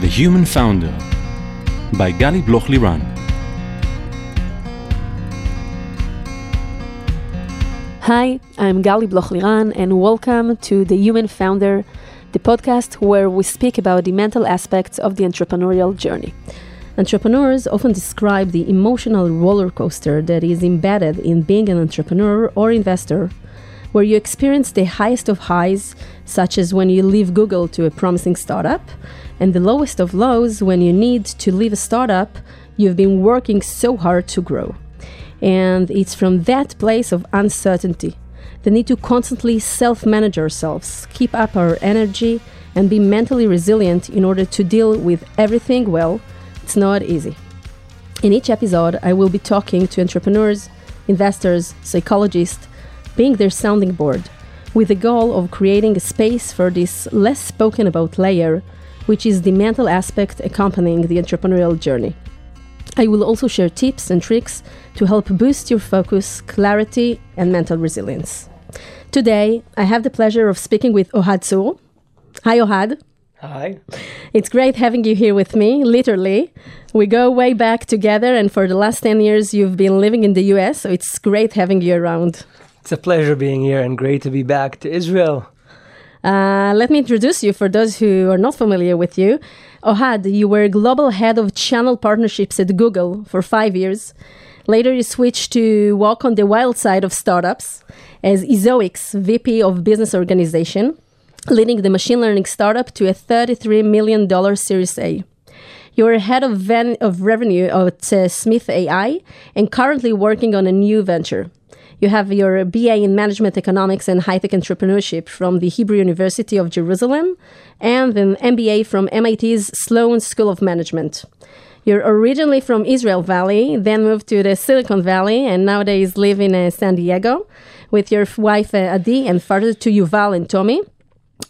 The Human Founder by Gali Bloch Liran. Hi, I'm Gali Bloch Liran, and welcome to The Human Founder, the podcast where we speak about the mental aspects of the entrepreneurial journey. Entrepreneurs often describe the emotional roller coaster that is embedded in being an entrepreneur or investor, where you experience the highest of highs, such as when you leave Google to a promising startup, and the lowest of lows when you need to leave a startup you've been working so hard to grow. And it's from that place of uncertainty, the need to constantly self manage ourselves, keep up our energy, and be mentally resilient in order to deal with everything well. It's not easy. In each episode, I will be talking to entrepreneurs, investors, psychologists, being their sounding board, with the goal of creating a space for this less spoken about layer, which is the mental aspect accompanying the entrepreneurial journey. I will also share tips and tricks to help boost your focus, clarity, and mental resilience. Today, I have the pleasure of speaking with Ohad Tzur. Hi, Ohad. Hi. It's great having you here with me, literally. We go way back together, and for the last 10 years, you've been living in the US, so it's great having you around. It's a pleasure being here and great to be back to Israel. Uh, let me introduce you for those who are not familiar with you. Ohad, you were global head of channel partnerships at Google for five years. Later, you switched to walk on the wild side of startups as Ezoic's VP of Business Organization, leading the machine learning startup to a $33 million Series A. You're head of, ven- of revenue at uh, Smith AI and currently working on a new venture. You have your BA in Management Economics and High Tech Entrepreneurship from the Hebrew University of Jerusalem and an MBA from MIT's Sloan School of Management. You're originally from Jezreel Valley, then moved to the Silicon Valley, and nowadays live in uh, San Diego with your wife uh, Adi and father to Yuval and Tommy.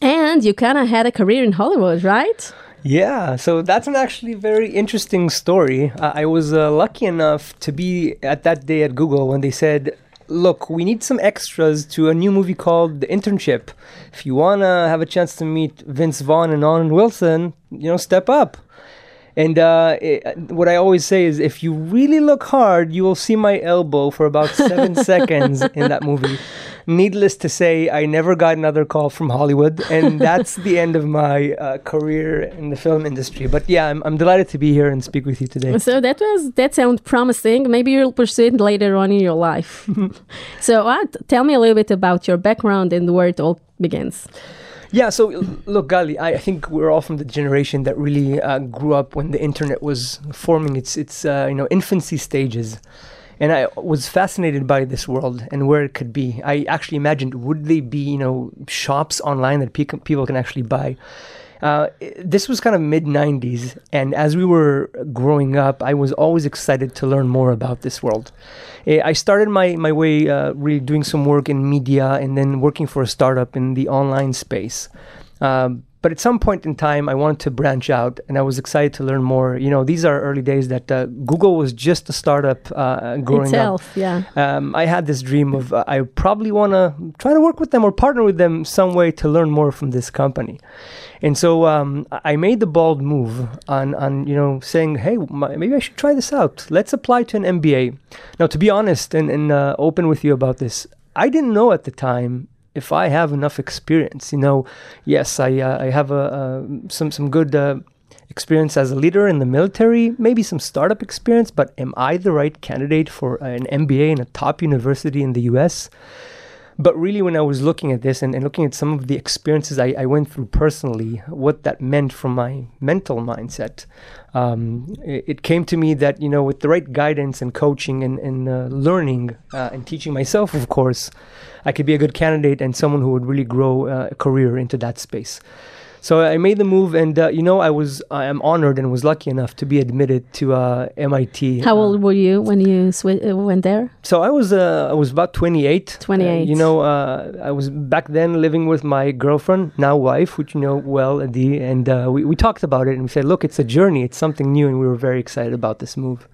And you kind of had a career in Hollywood, right? Yeah, so that's an actually very interesting story. Uh, I was uh, lucky enough to be at that day at Google when they said, look, we need some extras to a new movie called The Internship. If you want to have a chance to meet Vince Vaughn and Owen Wilson, you know, step up. And uh, it, what I always say is, if you really look hard, you will see my elbow for about seven seconds in that movie. Needless to say, I never got another call from Hollywood, and that's the end of my uh, career in the film industry. But yeah, I'm, I'm delighted to be here and speak with you today. So that was that sounds promising. Maybe you'll pursue it later on in your life. so, uh, tell me a little bit about your background and where it all begins. Yeah, so look, Gali, I think we're all from the generation that really uh, grew up when the internet was forming its its uh, you know infancy stages, and I was fascinated by this world and where it could be. I actually imagined would they be you know shops online that pe- people can actually buy. Uh, this was kind of mid 90s, and as we were growing up, I was always excited to learn more about this world. I started my, my way uh, really doing some work in media and then working for a startup in the online space. Um, but at some point in time, I wanted to branch out, and I was excited to learn more. You know, these are early days that uh, Google was just a startup uh, growing Itself, up. yeah. Um, I had this dream of uh, I probably want to try to work with them or partner with them some way to learn more from this company. And so um, I made the bold move on, on you know saying, hey, my, maybe I should try this out. Let's apply to an MBA. Now, to be honest and, and uh, open with you about this, I didn't know at the time if I have enough experience. You know, yes, I uh, I have a, uh, some some good. Uh, experience as a leader in the military, maybe some startup experience, but am I the right candidate for an MBA in a top university in the US? But really, when I was looking at this and, and looking at some of the experiences I, I, went through personally, what that meant for my mental mindset, um, it, it, came to me that, you know, with the right guidance and coaching and, and uh, learning uh, and teaching myself, of course, I could be a good candidate and someone who would really grow uh, a career into that space. So I made the move, and uh, you know, I was I am honored and was lucky enough to be admitted to uh, MIT. How old were you when you sw- uh, went there? So I was uh, I was about 28. 28. you know, uh, I was back then living with my girlfriend, now wife, which you know well, Adi, and uh, we we talked about it and we said, look, it's a journey, it's something new, and we were very excited about this move.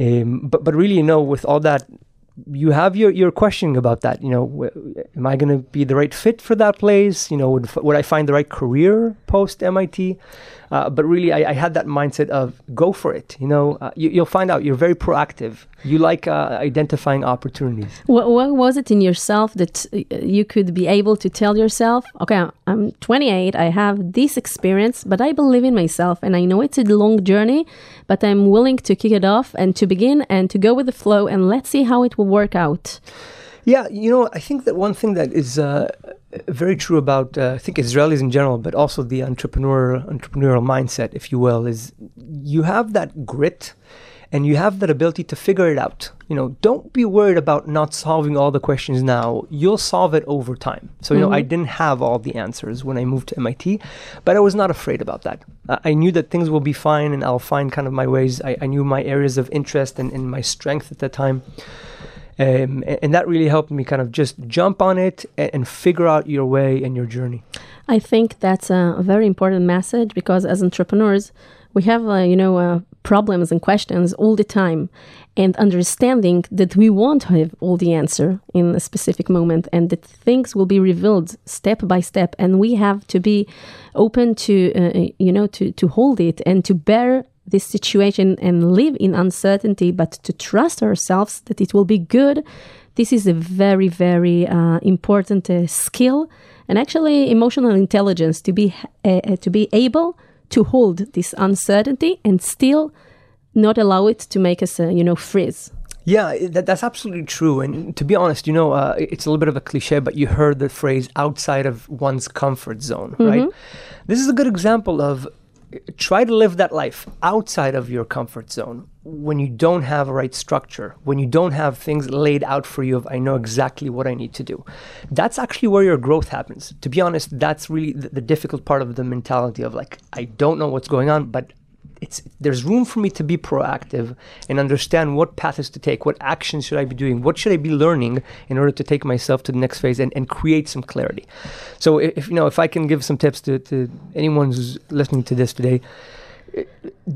Um, but but really, you know, with all that you have your, your questioning about that. You know, am I going to be the right fit for that place? You know, would, would I find the right career post MIT? Uh, but really, I, I, had that mindset of go for it. You know, uh, you, will find out you're very proactive. You like uh, identifying opportunities. What, what, was it in yourself that uh, you could be able to tell yourself, okay, I'm 28, I have this experience, but I believe in myself and I know it's a long journey, but I'm willing to kick it off and to begin and to go with the flow and let's see how it will work out. Yeah, you know, I think that one thing that is uh, very true about uh, I think Israelis in general, but also the entrepreneur entrepreneurial mindset, if you will, is you have that grit and you have that ability to figure it out. You know, don't be worried about not solving all the questions now. You'll solve it over time. So, you mm-hmm. know, I didn't have all the answers when I moved to MIT, but I was not afraid about that. Uh, I knew that things will be fine and I'll find kind of my ways. I, I knew my areas of interest and, and my strength at the time. Um, and that really helped me kind of just jump on it and, and figure out your way and your journey. I think that's a, very important message because as entrepreneurs, we have, uh, you know, uh, problems and questions all the time. And understanding that we won't have all the answer in a specific moment and that things will be revealed step by step. And we have to be open to, uh, you know, to, to hold it and to bear this situation and live in uncertainty, but to trust ourselves that it will be good. This is a very, very uh, important uh, skill and actually emotional intelligence to be uh, uh, to be able to hold this uncertainty and still not allow it to make us, uh, you know, freeze. Yeah, that, that's absolutely true. And to be honest, you know, uh, it's a little bit of a cliche, but you heard the phrase outside of one's comfort zone, mm-hmm. right? This is a good example of try to live that life outside of your comfort zone when you don't have a right structure when you don't have things laid out for you of i know exactly what i need to do. That's actually where your growth happens. To be honest that's really the, the difficult part of the mentality of like i don't know what's going on but it's there's room for me to be proactive and understand what path is to take, what actions should I be doing, what should I be learning in order to take myself to the next phase and, and create some clarity. So if you know if I can give some tips to, to anyone who's listening to this today,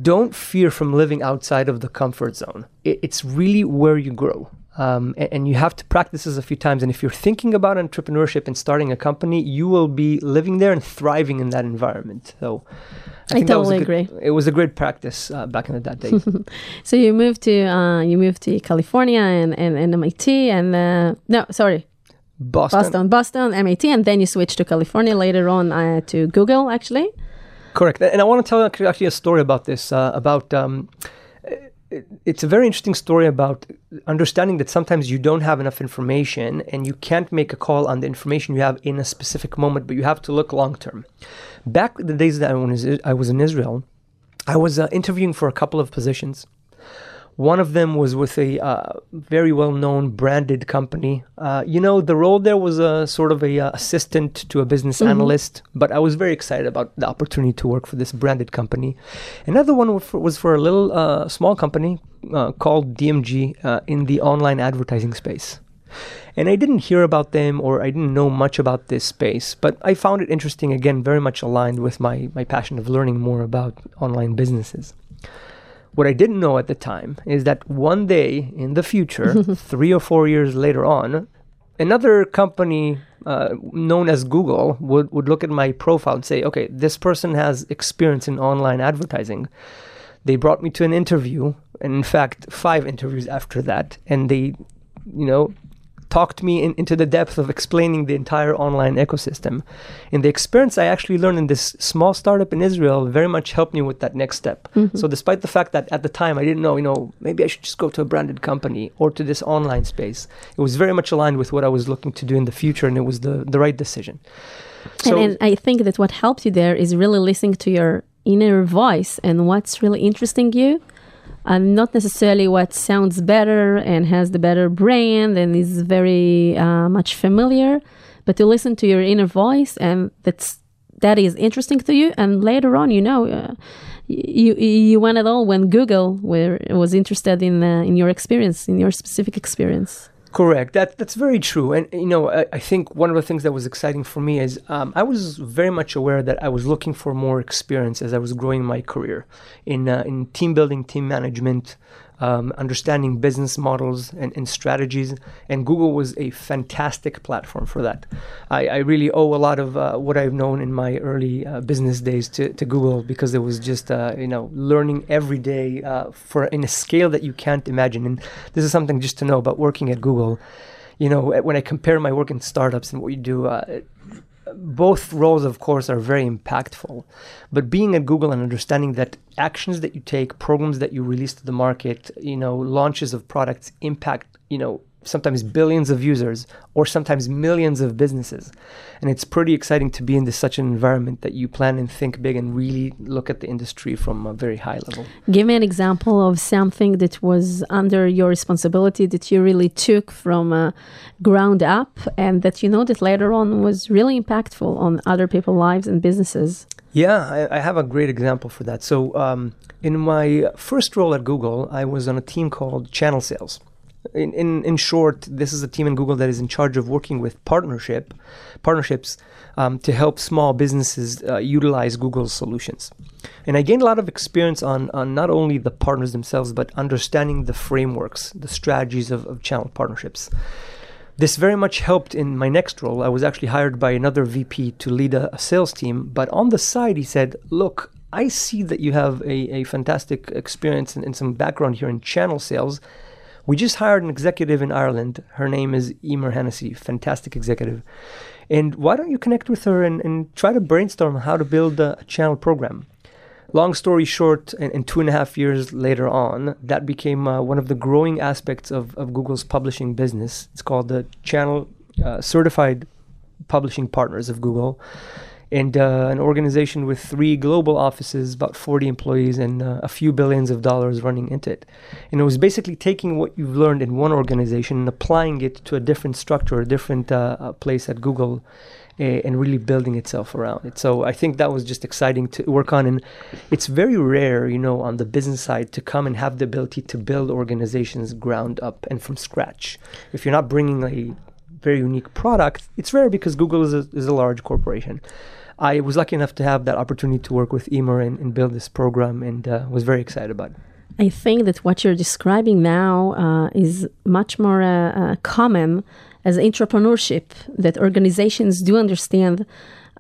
don't fear from living outside of the comfort zone. It, it's really where you grow. Um, and, and, you have to practice this a few times. And if you're thinking about entrepreneurship and starting a company, you will be living there and thriving in that environment. So I, I totally good, agree. It was a great practice uh, back in the that day. so you moved to uh, you moved to California and, and, and MIT and uh, no sorry Boston. Boston Boston MIT and then you switched to California later on uh, to Google actually. Correct, and I want to tell actually a story about this uh, about. Um, it's a very interesting story about understanding that sometimes you don't have enough information and you can't make a call on the information you have in a specific moment, but you have to look long term. Back the days that I was, I was in Israel, I was uh, interviewing for a couple of positions. One of them was with a uh, very well-known branded company. Uh, you know, the role there was a sort of a uh, assistant to a business mm-hmm. analyst, but I was very excited about the opportunity to work for this branded company. Another one was for, was for a little uh, small company uh, called DMG uh, in the online advertising space. And I didn't hear about them or I didn't know much about this space, but I found it interesting, again, very much aligned with my, my passion of learning more about online businesses. What I didn't know at the time is that one day in the future, three or four years later on, another company uh, known as Google would, would look at my profile and say, okay, this person has experience in online advertising. They brought me to an interview, and in fact, five interviews after that, and they, you know, talked me in, into the depth of explaining the entire online ecosystem. And the experience I actually learned in this small startup in Israel very much helped me with that next step. Mm-hmm. So despite the fact that at the time I didn't know, you know, maybe I should just go to a branded company or to this online space, it was very much aligned with what I was looking to do in the future, and it was the the right decision. So, and, and I think that what helped you there is really listening to your inner voice and what's really interesting you and not necessarily what sounds better and has the better brand and is very uh, much familiar, but to listen to your inner voice and that's that is interesting to you. And later on, you know, uh, you you went at all when Google were, was interested in uh, in your experience, in your specific experience. Correct. That that's very true. And you know, I, I think one of the things that was exciting for me is um, I was very much aware that I was looking for more experience as I was growing my career in uh, in team building, team management, um, understanding business models and, and, strategies. And Google was a fantastic platform for that. I, I really owe a lot of uh, what I've known in my early uh, business days to, to Google because it was just uh, you know learning every day uh, for in a scale that you can't imagine. And this is something just to know about working at Google. You know, when I compare my work in startups and what you do, uh, both roles, of course, are very impactful. But being at Google and understanding that actions that you take, programs that you release to the market, you know, launches of products impact, you know, sometimes billions of users or sometimes millions of businesses. And it's pretty exciting to be in this, such an environment that you plan and think big and really look at the industry from a very high level. Give me an example of something that was under your responsibility that you really took from uh, ground up and that you know that later on was really impactful on other people's lives and businesses. Yeah, I, I have a great example for that. So, um, in my first role at Google, I was on a team called Channel Sales in, in, in short, this is a team in Google that is in charge of working with partnership partnerships um, to help small businesses uh, utilize Google's solutions. And I gained a lot of experience on, on not only the partners themselves, but understanding the frameworks, the strategies of, of channel partnerships. This very much helped in my next role. I was actually hired by another VP to lead a, a sales team. But on the side, he said, Look, I see that you have a, a fantastic experience and, and some background here in channel sales we just hired an executive in Ireland. Her name is Emer Hennessy, fantastic executive. And why don't you connect with her and, and try to brainstorm how to build a, channel program? Long story short, and, and, two and a half years later on, that became uh, one of the growing aspects of, of Google's publishing business. It's called the Channel uh, Certified Publishing Partners of Google and uh, an organization with three global offices, about 40 employees, and uh, a few billions of dollars running into it. And it was basically taking what you've learned in one organization and applying it to a different structure, a different uh, place at Google, and really building itself around it. So I think that was just exciting to work on. And it's very rare, you know, on the business side to come and have the ability to build organizations ground up and from scratch. If you're not bringing a very unique product, it's rare because Google is a, is a large corporation. I was lucky enough to have that opportunity to work with Emer and, and build this program and uh, was very excited about it. I think that what you're describing now uh, is much more uh, uh common as entrepreneurship, that organizations do understand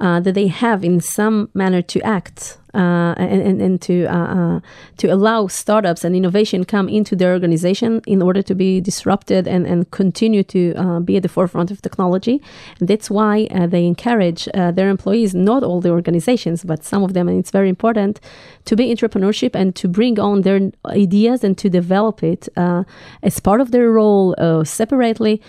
uh, that they have in some manner to act uh, and, and, to uh, uh, to allow startups and innovation come into their organization in order to be disrupted and, and continue to uh, be at the forefront of technology. And that's why uh, they encourage their employees, not all the organizations, but some of them, and it's very important, to be entrepreneurship and to bring on their ideas and to develop it as part of their role separately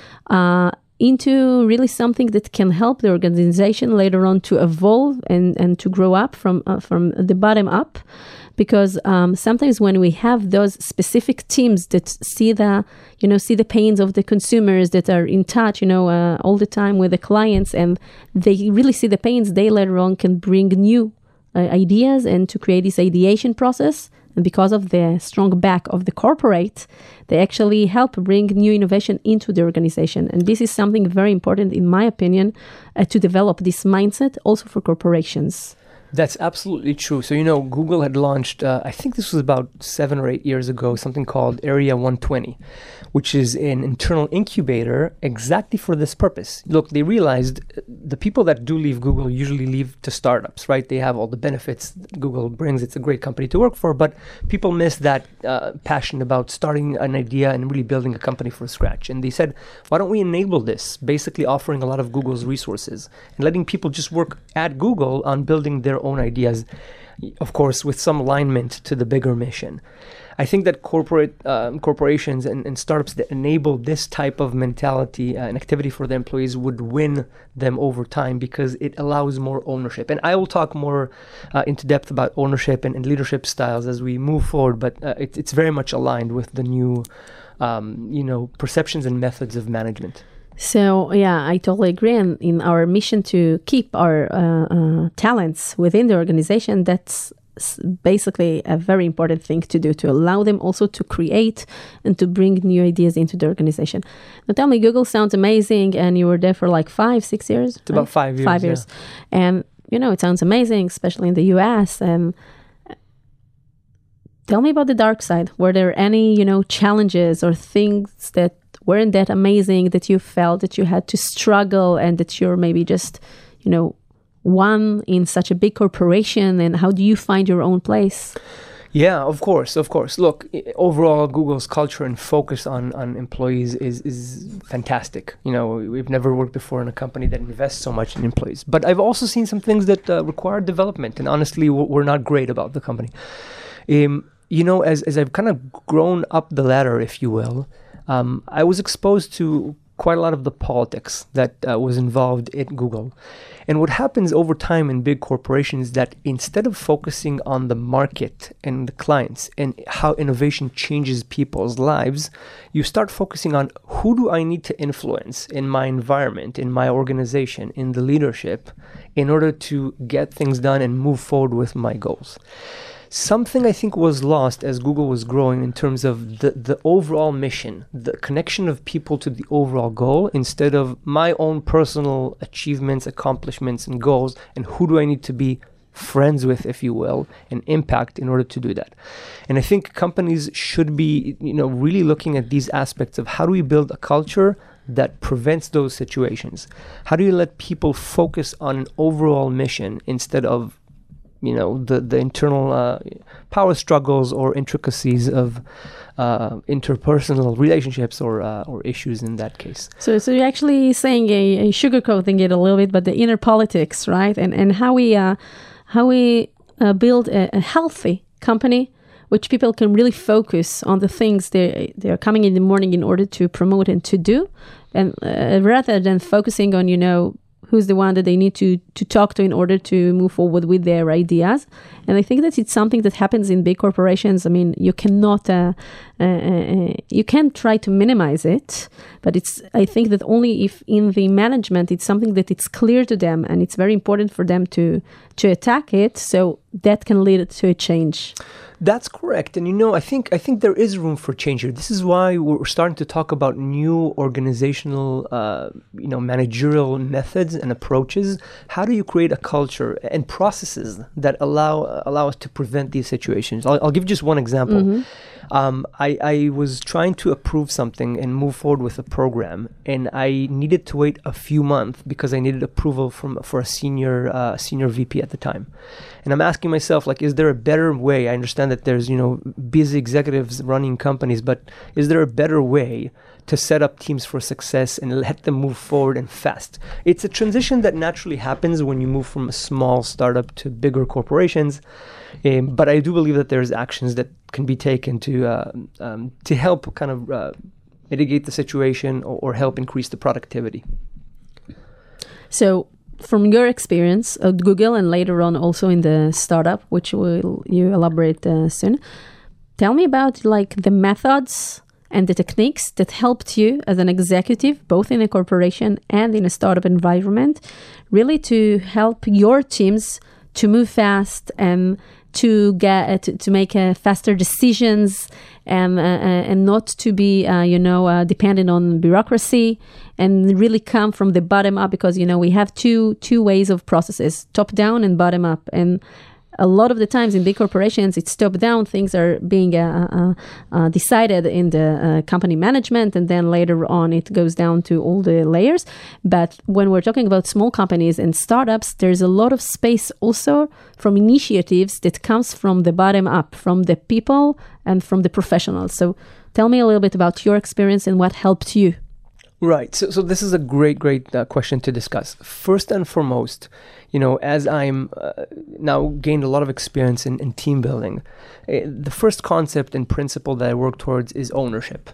into really something that can help the organization later on to evolve and, and to grow up from uh, from the bottom up. Because um, sometimes when we have those specific teams that see the you know see the pains of the consumers that are in touch you know uh, all the time with the clients and they really see the pains they later on can bring new uh, ideas and to create this ideation process and because of the strong back of the corporate, they actually help bring new innovation into the organization. And this is something very important, in my opinion, uh, to develop this mindset also for corporations. That's absolutely true. So, you know, Google had launched, uh, I think this was about seven or eight years ago, something called Area 120, which is an internal incubator exactly for this purpose. Look, they realized uh, the people that do leave Google usually leave to startups, right? They have all the benefits Google brings. It's a great company to work for, but people miss that uh, passion about starting an idea and really building a company from scratch. And they said, why don't we enable this? Basically, offering a lot of Google's resources and letting people just work at Google on building their own ideas, of course, with some alignment to the bigger mission. I think that corporate um, corporations and, and, startups that enable this type of mentality uh, and activity for their employees would win them over time because it allows more ownership. And I will talk more uh, into depth about ownership and, and, leadership styles as we move forward. But uh, it, it's very much aligned with the new, um, you know, perceptions and methods of management. So yeah, I totally agree. And in our mission to keep our uh, uh, talents within the organization, that's basically a very important thing to do to allow them also to create and to bring new ideas into the organization. Now tell me, Google sounds amazing, and you were there for like five, six years. It's right? about five years. Five years, yeah. and you know it sounds amazing, especially in the U.S. and tell me about the dark side. Were there any, you know, challenges or things that weren't that amazing that you felt that you had to struggle and that you're maybe just, you know, one in such a big corporation? And how do you find your own place? Yeah, of course, of course. Look, overall, Google's culture and focus on, on employees is, is fantastic. You know, we've never worked before in a company that invests so much in employees. But I've also seen some things that uh, require development, and honestly, we're not great about the company. Um, you know, as, as I've kind of grown up the ladder, if you will, um, I was exposed to quite a lot of the politics that uh, was involved at Google. And what happens over time in big corporations is that instead of focusing on the market and the clients and how innovation changes people's lives, you start focusing on who do I need to influence in my environment, in my organization, in the leadership, in order to get things done and move forward with my goals something I think was lost as Google was growing in terms of the, the overall mission, the connection of people to the overall goal instead of my own personal achievements, accomplishments, and goals, and who do I need to be friends with, if you will, and impact in order to do that. And I think companies should be, you know, really looking at these aspects of how do we build a culture that prevents those situations? How do you let people focus on an overall mission instead of you know the the internal uh, power struggles or intricacies of uh, interpersonal relationships or uh, or issues in that case. So so you're actually saying a, a sugarcoating it a little bit, but the inner politics, right? And and how we uh, how we uh, build a, a healthy company which people can really focus on the things they they are coming in the morning in order to promote and to do, and uh, rather than focusing on you know who's the one that they need to to talk to in order to move forward with their ideas. And I think that it's something that happens in big corporations. I mean, you cannot uh, uh, uh, you can try to minimize it, but it's I think that only if in the management it's something that it's clear to them and it's very important for them to to attack it. So that can lead to a change. That's correct, and you know, I think I think there is room for change here. This is why we're starting to talk about new organizational, uh, you know, managerial methods and approaches. How do you create a culture and processes that allow allow us to prevent these situations? I'll, I'll give just one example. Mm-hmm. Um, I, I was trying to approve something and move forward with a program, and I needed to wait a few months because I needed approval from for a senior uh, senior VP at the time. And I'm asking myself, like, is there a better way? I understand that there's you know busy executives running companies, but is there a better way to set up teams for success and let them move forward and fast? It's a transition that naturally happens when you move from a small startup to bigger corporations. Um, but I do believe that there's actions that can be taken to uh, um, to help kind of uh, mitigate the situation or, or, help increase the productivity. So, from your experience at Google and later on also in the startup, which will you elaborate uh, soon, tell me about like the methods and the techniques that helped you as an executive, both in a corporation and in a startup environment, really to help your teams to move fast and to get uh, to, to make uh, faster decisions and uh, uh, and not to be uh, you know uh, dependent on bureaucracy and really come from the bottom up because you know we have two two ways of processes top down and bottom up. And a lot of the times in big corporations, it's top down. Things are being uh, uh, uh, decided in the uh, company management, and then later on it goes down to all the layers. But when we're talking about small companies and startups, there's a lot of space also from initiatives that comes from the bottom up, from the people and from the professionals. So tell me a little bit about your experience and what helped you. Right. So, so this is a great, great uh, question to discuss. First and foremost, you know, as I'm uh, now gained a lot of experience in, in team building, uh, the first concept and principle that I work towards is ownership.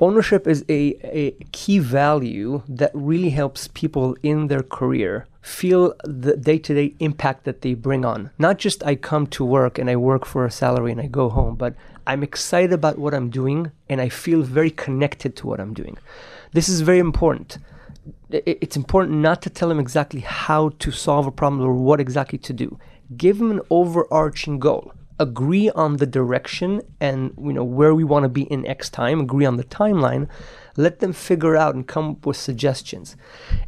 Ownership is a, a key value that really helps people in their career feel the day to day impact that they bring on. Not just I come to work and I work for a salary and I go home, but I'm excited about what I'm doing and I feel very connected to what I'm doing. This is very important. It's important not to tell him exactly how to solve a problem or what exactly to do. Give him an overarching goal. agree on the direction and you know where we want to be in X time, agree on the timeline, let them figure out and come up with suggestions.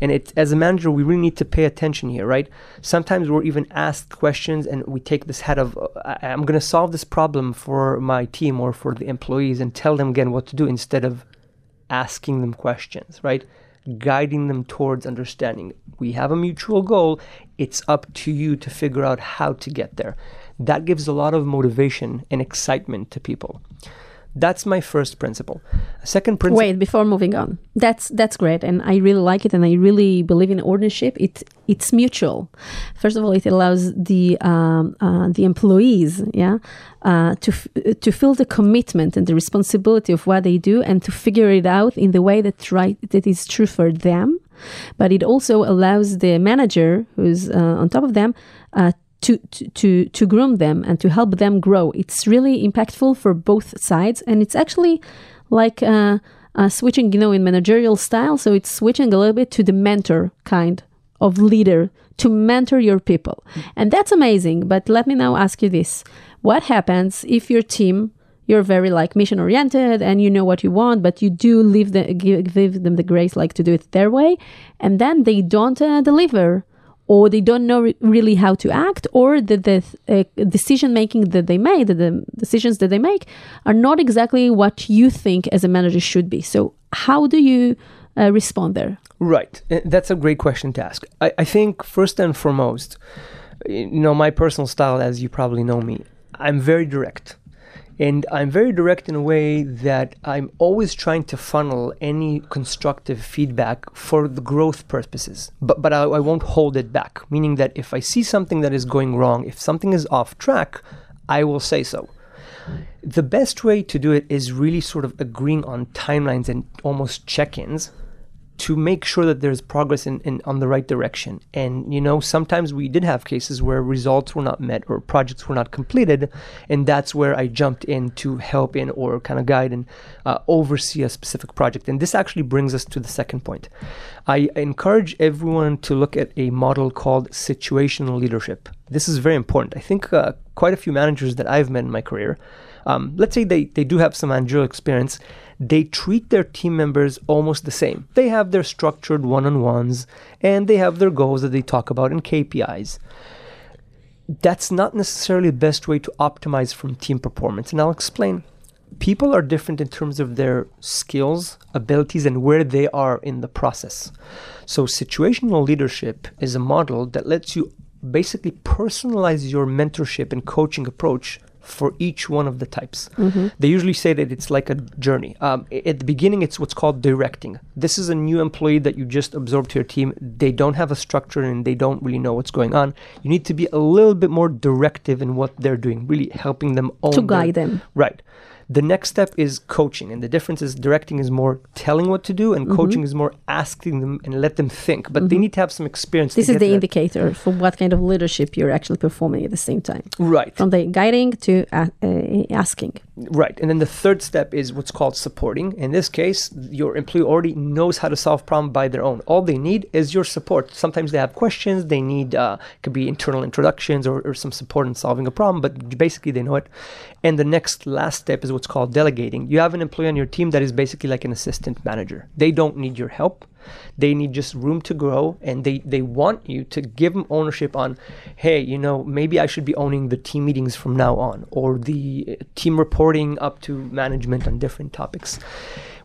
And it as a manager, we really need to pay attention here, right? Sometimes we're even asked questions and we take this head of I'm going to solve this problem for my team or for the employees and tell them again what to do instead of asking them questions, right? Guiding them towards understanding. We have a mutual goal. It's up to you to figure out how to get there. That gives a lot of motivation and excitement to people. That's my first principle. Second principle. Wait, before moving on, that's that's great, and I really like it, and I really believe in ownership. It it's mutual. First of all, it allows the um, uh, the employees, yeah, uh, to f- to feel the commitment and the responsibility of what they do, and to figure it out in the way that right that is true for them. But it also allows the manager, who's uh, on top of them, uh, to, to, to, to groom them and to help them grow. It's really impactful for both sides. And it's actually like uh, uh, switching, you know, in managerial style. So it's switching a little bit to the mentor kind of leader to mentor your people. And that's amazing. But let me now ask you this What happens if your team you're very like mission oriented and you know what you want but you do leave the give, give them the grace like to do it their way and then they don't uh, deliver or they don't know re- really how to act or the uh, decision making that they made the decisions that they make are not exactly what you think as a manager should be so how do you uh, respond there Right. Uh, That's a great question to ask. I, I think first and foremost, you know, my personal style, as you probably know me, I'm very direct. And I'm very direct in a way that I'm always trying to funnel any constructive feedback for the growth purposes. But, but I, I won't hold it back, meaning that if I see something that is going wrong, if something is off track, I will say so. The best way to do it is really sort of agreeing on timelines and almost check ins to make sure that there's progress in, in on the right direction. And you know, sometimes we did have cases where results were not met or projects were not completed, and that's where I jumped in to help in or kind of guide and uh, oversee a specific project. And this actually brings us to the second point. I encourage everyone to look at a model called situational leadership. This is very important. I think uh, quite a few managers that I've met in my career. Um, let's say they, they do have some managerial experience, they treat their team members almost the same. They have their structured one on ones and they have their goals that they talk about in KPIs. That's not necessarily the best way to optimize from team performance, and I'll explain. People are different in terms of their skills, abilities, and where they are in the process. So, situational leadership is a model that lets you basically personalize your mentorship and coaching approach for each one of the types. They usually say that it's like a journey. Um, at the beginning, it's what's called directing. This is a new employee that you just absorbed to your team. They don't have a structure and they don't really know what's going on. You need to be a little bit more directive in what they're doing, really helping them own to guide them Right. The next step is coaching, and the difference is directing is more telling what to do, and Mm-hmm. coaching is more asking them and let them think. But they need to have some experience. to this is the that. indicator for what kind of leadership you're actually performing at the same time Right. from the guiding to uh, uh, asking Right. And then the third step is what's called supporting. In this case, your employee already knows how to solve problem by their own. All they need is your support. Sometimes they have questions. They need, uh, could be internal introductions or, or some support in solving a problem, but basically they know it. And the next last step is what's called delegating. You have an employee on your team that is basically like an assistant manager. They don't need your help. They need just room to grow and they, they want you to give them ownership on, hey, you know, maybe I should be owning the team meetings from now on or the uh, team reporting up to management on different topics.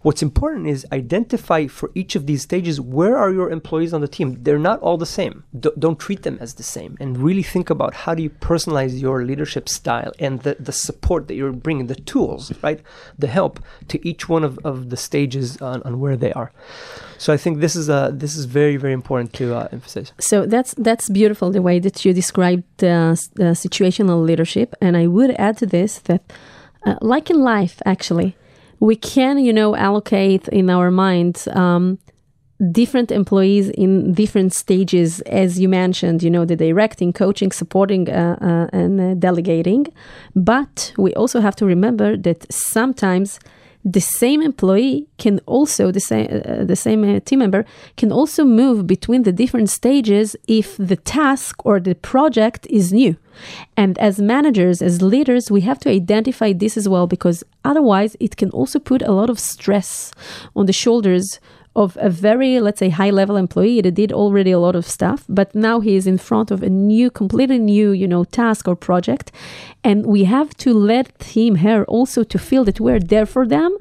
What's important is identify for each of these stages where are your employees on the team. They're not all the same. D- don't treat them as the same, and really think about how do you personalize your leadership style and the, the support that you're bringing, the tools, right, the help to each one of, of the stages on, on where they are. So I think this is uh, this is very very important to uh, emphasize. So that's that's beautiful the way that you described uh, situational leadership, and I would add to this that, uh, like in life, actually, we can you know allocate in our minds um, different employees in different stages, as you mentioned, you know, the directing, coaching, supporting, uh, uh, and uh, delegating. But we also have to remember that sometimes the same employee can also the same uh, the same uh, team member can also move between the different stages if the task or the project is new. And as managers as leaders we have to identify this as well because otherwise it can also put a lot of stress on the shoulders of a very, let's say, high level employee that did already a lot of stuff, but now he is in front of a new, completely new, you know, task or project. And we have to let him, her also to feel that we're there for them.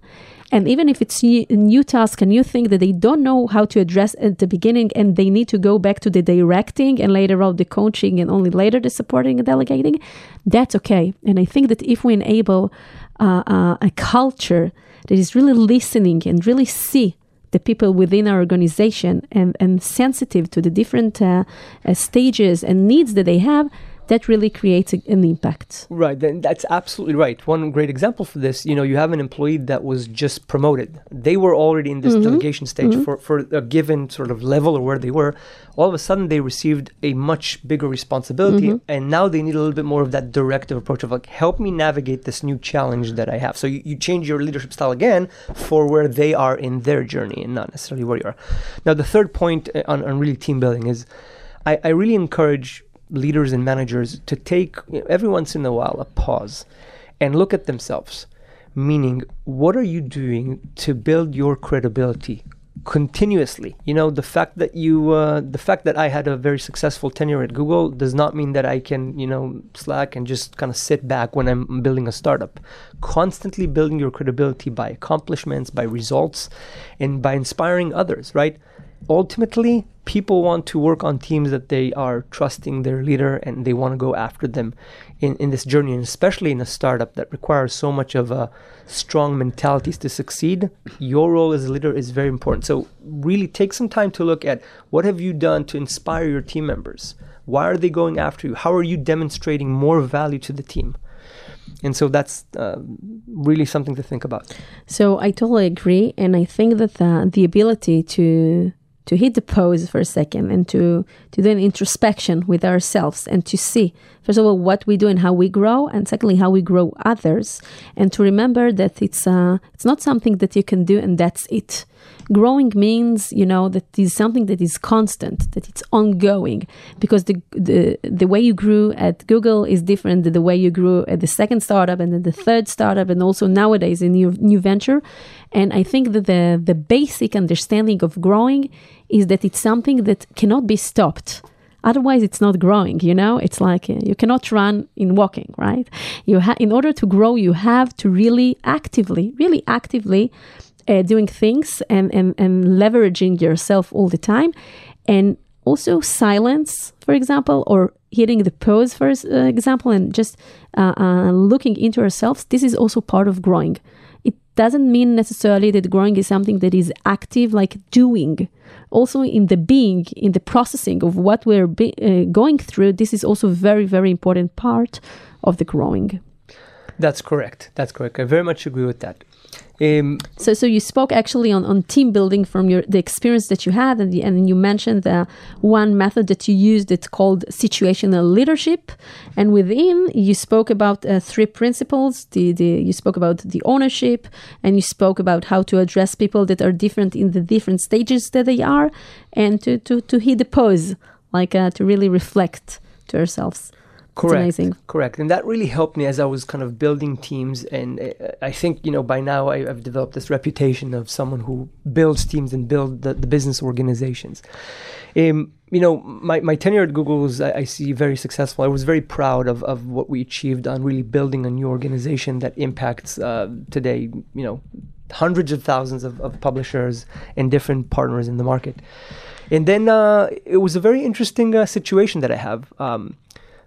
And even if it's a new task, a new thing that they don't know how to address at the beginning, and they need to go back to the directing and later on the coaching and only later the supporting and delegating, that's okay. And I think that if we enable uh, uh, a culture that is really listening and really see the people within our organization and, and sensitive to the different uh, uh, stages and needs that they have, that really creates a, an impact. Right, then that's absolutely right. One great example for this, you know, you have an employee that was just promoted. They were already in this mm-hmm. delegation stage mm-hmm. for, for a given sort of level or where they were. All of a sudden, they received a much bigger responsibility, mm-hmm. and now they need a little bit more of that directive approach of like, help me navigate this new challenge that I have. So you, you change your leadership style again for where they are in their journey and not necessarily where you are. Now, the third point uh, on, on really team building is I, I really encourage leaders and managers to take every once in a while a pause and look at themselves. Meaning, what are you doing to build your credibility continuously? You know, the fact that you, uh, the fact that I had a very successful tenure at Google does not mean that I can, you know, slack and just kind of sit back when I'm building a startup. Constantly building your credibility by accomplishments, by results, and by inspiring others, right? Ultimately people want to work on teams that they are trusting their leader and they want to go after them in, in this journey and especially in a startup that requires so much of a strong mentalities to succeed. Your role as a leader is very important. So really take some time to look at what have you done to inspire your team members? Why are they going after you? How are you demonstrating more value to the team? And so that's uh, really something to think about. So i totally agree and i think that the, the ability to to hit the pause for a second and to to do an introspection with ourselves and to see first of all what we do and how we grow and secondly how we grow others and to remember that it's uh, it's not something that you can do and that's it growing means you know that is something that is constant that it's ongoing because the the, the way you grew at google is different than the way you grew at the second startup and then the third startup and also nowadays in your new venture. And i think that the the basic understanding of growing is that it's something that cannot be stopped. Otherwise it's not growing you know? It's like uh, you cannot run in walking right? You ha- in order to grow you have to really actively really actively uh, doing things and, and, and leveraging yourself all the time. And also silence, for example, or hitting the pause, for uh, example, and just uh, uh, looking into ourselves. This is also part of growing. It doesn't mean necessarily that growing is something that is active, like doing. Also, in the being, in the processing of what we're be- uh, going through, this is also very, very important part of the growing. That's correct. That's correct. I very much agree with that. Um, so, so you spoke actually on, on team building from your the experience that you had, and, the, and you mentioned the one method that you used. It's called situational leadership, and within you spoke about uh, three principles. The, the you spoke about the ownership, and you spoke about how to address people that are different in the different stages that they are, and to to to hit the pause, like uh, to really reflect to ourselves. Correct. Correct. And that really helped me as I was kind of building teams. And uh, I think, you know, by now I, have developed this reputation of someone who builds teams and build the, the business organizations. Um, you know, my, my tenure at Google was, I, I, see, very successful. I was very proud of, of what we achieved on really building a new organization that impacts uh, today, you know, hundreds of thousands of, of publishers and different partners in the market. And then uh, it was a very interesting uh, situation that I have. Um,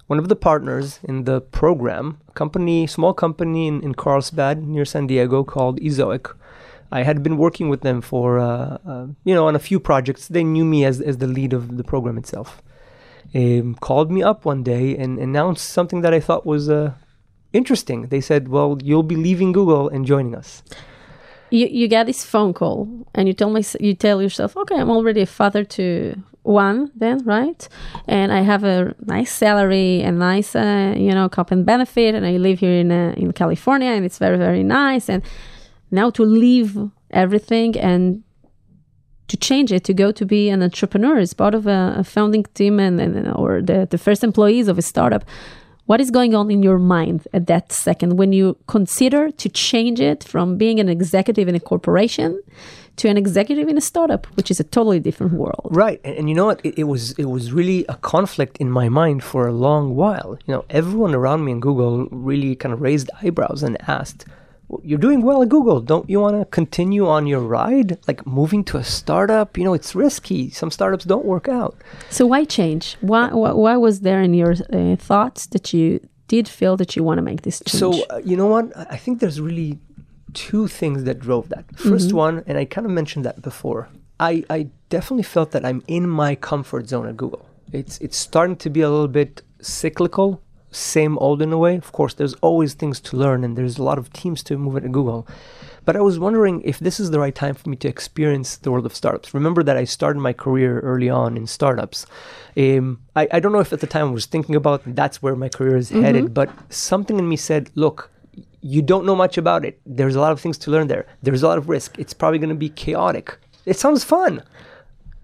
one of the partners in the program, a company, small company in, in Carlsbad near San Diego called Ezoic. I had been working with them for, uh, uh, you know, on a few projects. They knew me as, as the lead of the program itself. Called me up one day and announced something that I thought was uh, interesting. They said, "Well, you'll be leaving Google and joining us." You you get this phone call and you tell me you tell yourself, "Okay, I'm already a father to one then right? And i have a nice salary and nice uh, you know comp and benefit and i live here in uh, in california and it's very very nice. And now to leave everything and to change it to go to be an entrepreneur as part of a, a founding team and, and or the, the first employees of a startup what is going on in your mind at that second when you consider to change it from being an executive in a corporation to an executive in a startup, which is a totally different world. Right, and, and you know what? It, it, was it was really a conflict in my mind for a long while. You know, everyone around me in Google really kind of raised eyebrows and asked, you're doing well at Google. Don't you want to continue on your ride? Like moving to a startup, you know, it's risky. Some startups don't work out. So why change? Why why, why was there in your uh, thoughts that you did feel that you want to make this change? So uh, you know what? I think there's really two things that drove that. 1st mm-hmm. one, and I kind of mentioned that before. I I definitely felt that I'm in my comfort zone at Google. It's it's starting to be a little bit cyclical same old in a way. Of course, there's always things to learn, and there's a lot of teams to move at Google. But I was wondering if this is the right time for me to experience the world of startups. Remember that I started my career early on in startups. Um, I, I, don't know if at the time I was thinking about that's where my career is mm-hmm. headed, but something in me said, look, you don't know much about it. There's a lot of things to learn there. There's a lot of risk. It's probably going to be chaotic. It sounds fun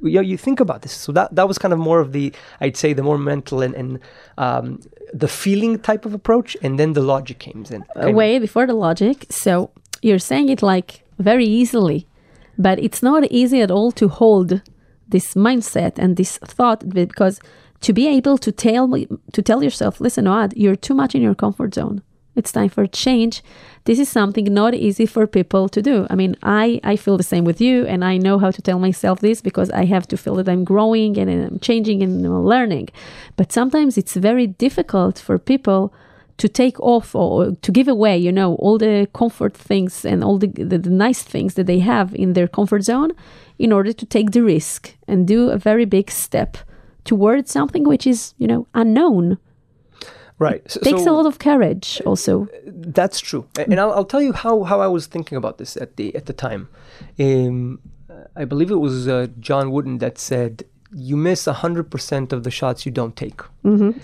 you you think about this. So that that was kind of more of the, I'd say, the more mental and, and um, the feeling type of approach, and then the logic came in. Uh, way before the logic. So you're saying it like very easily, but it's not easy at all to hold this mindset and this thought because to be able to tell to tell yourself, listen, Ohad, you're too much in your comfort zone it's time for change this is something not easy for people to do. I mean i i feel the same with you and i know how to tell myself this because i have to feel that i'm growing and i'm changing and I'm learning. But sometimes it's very difficult for people to take off or to give away you know all the comfort things and all the, the, the nice things that they have in their comfort zone in order to take the risk and do a very big step towards something which is you know unknown Right. It so, takes so a lot of courage also. That's true. And I'll, I'll, tell you how, how I was thinking about this at the at the time. Um, I believe it was uh, John Wooden that said, "You miss hundred percent of the shots you don't take." Mm-hmm.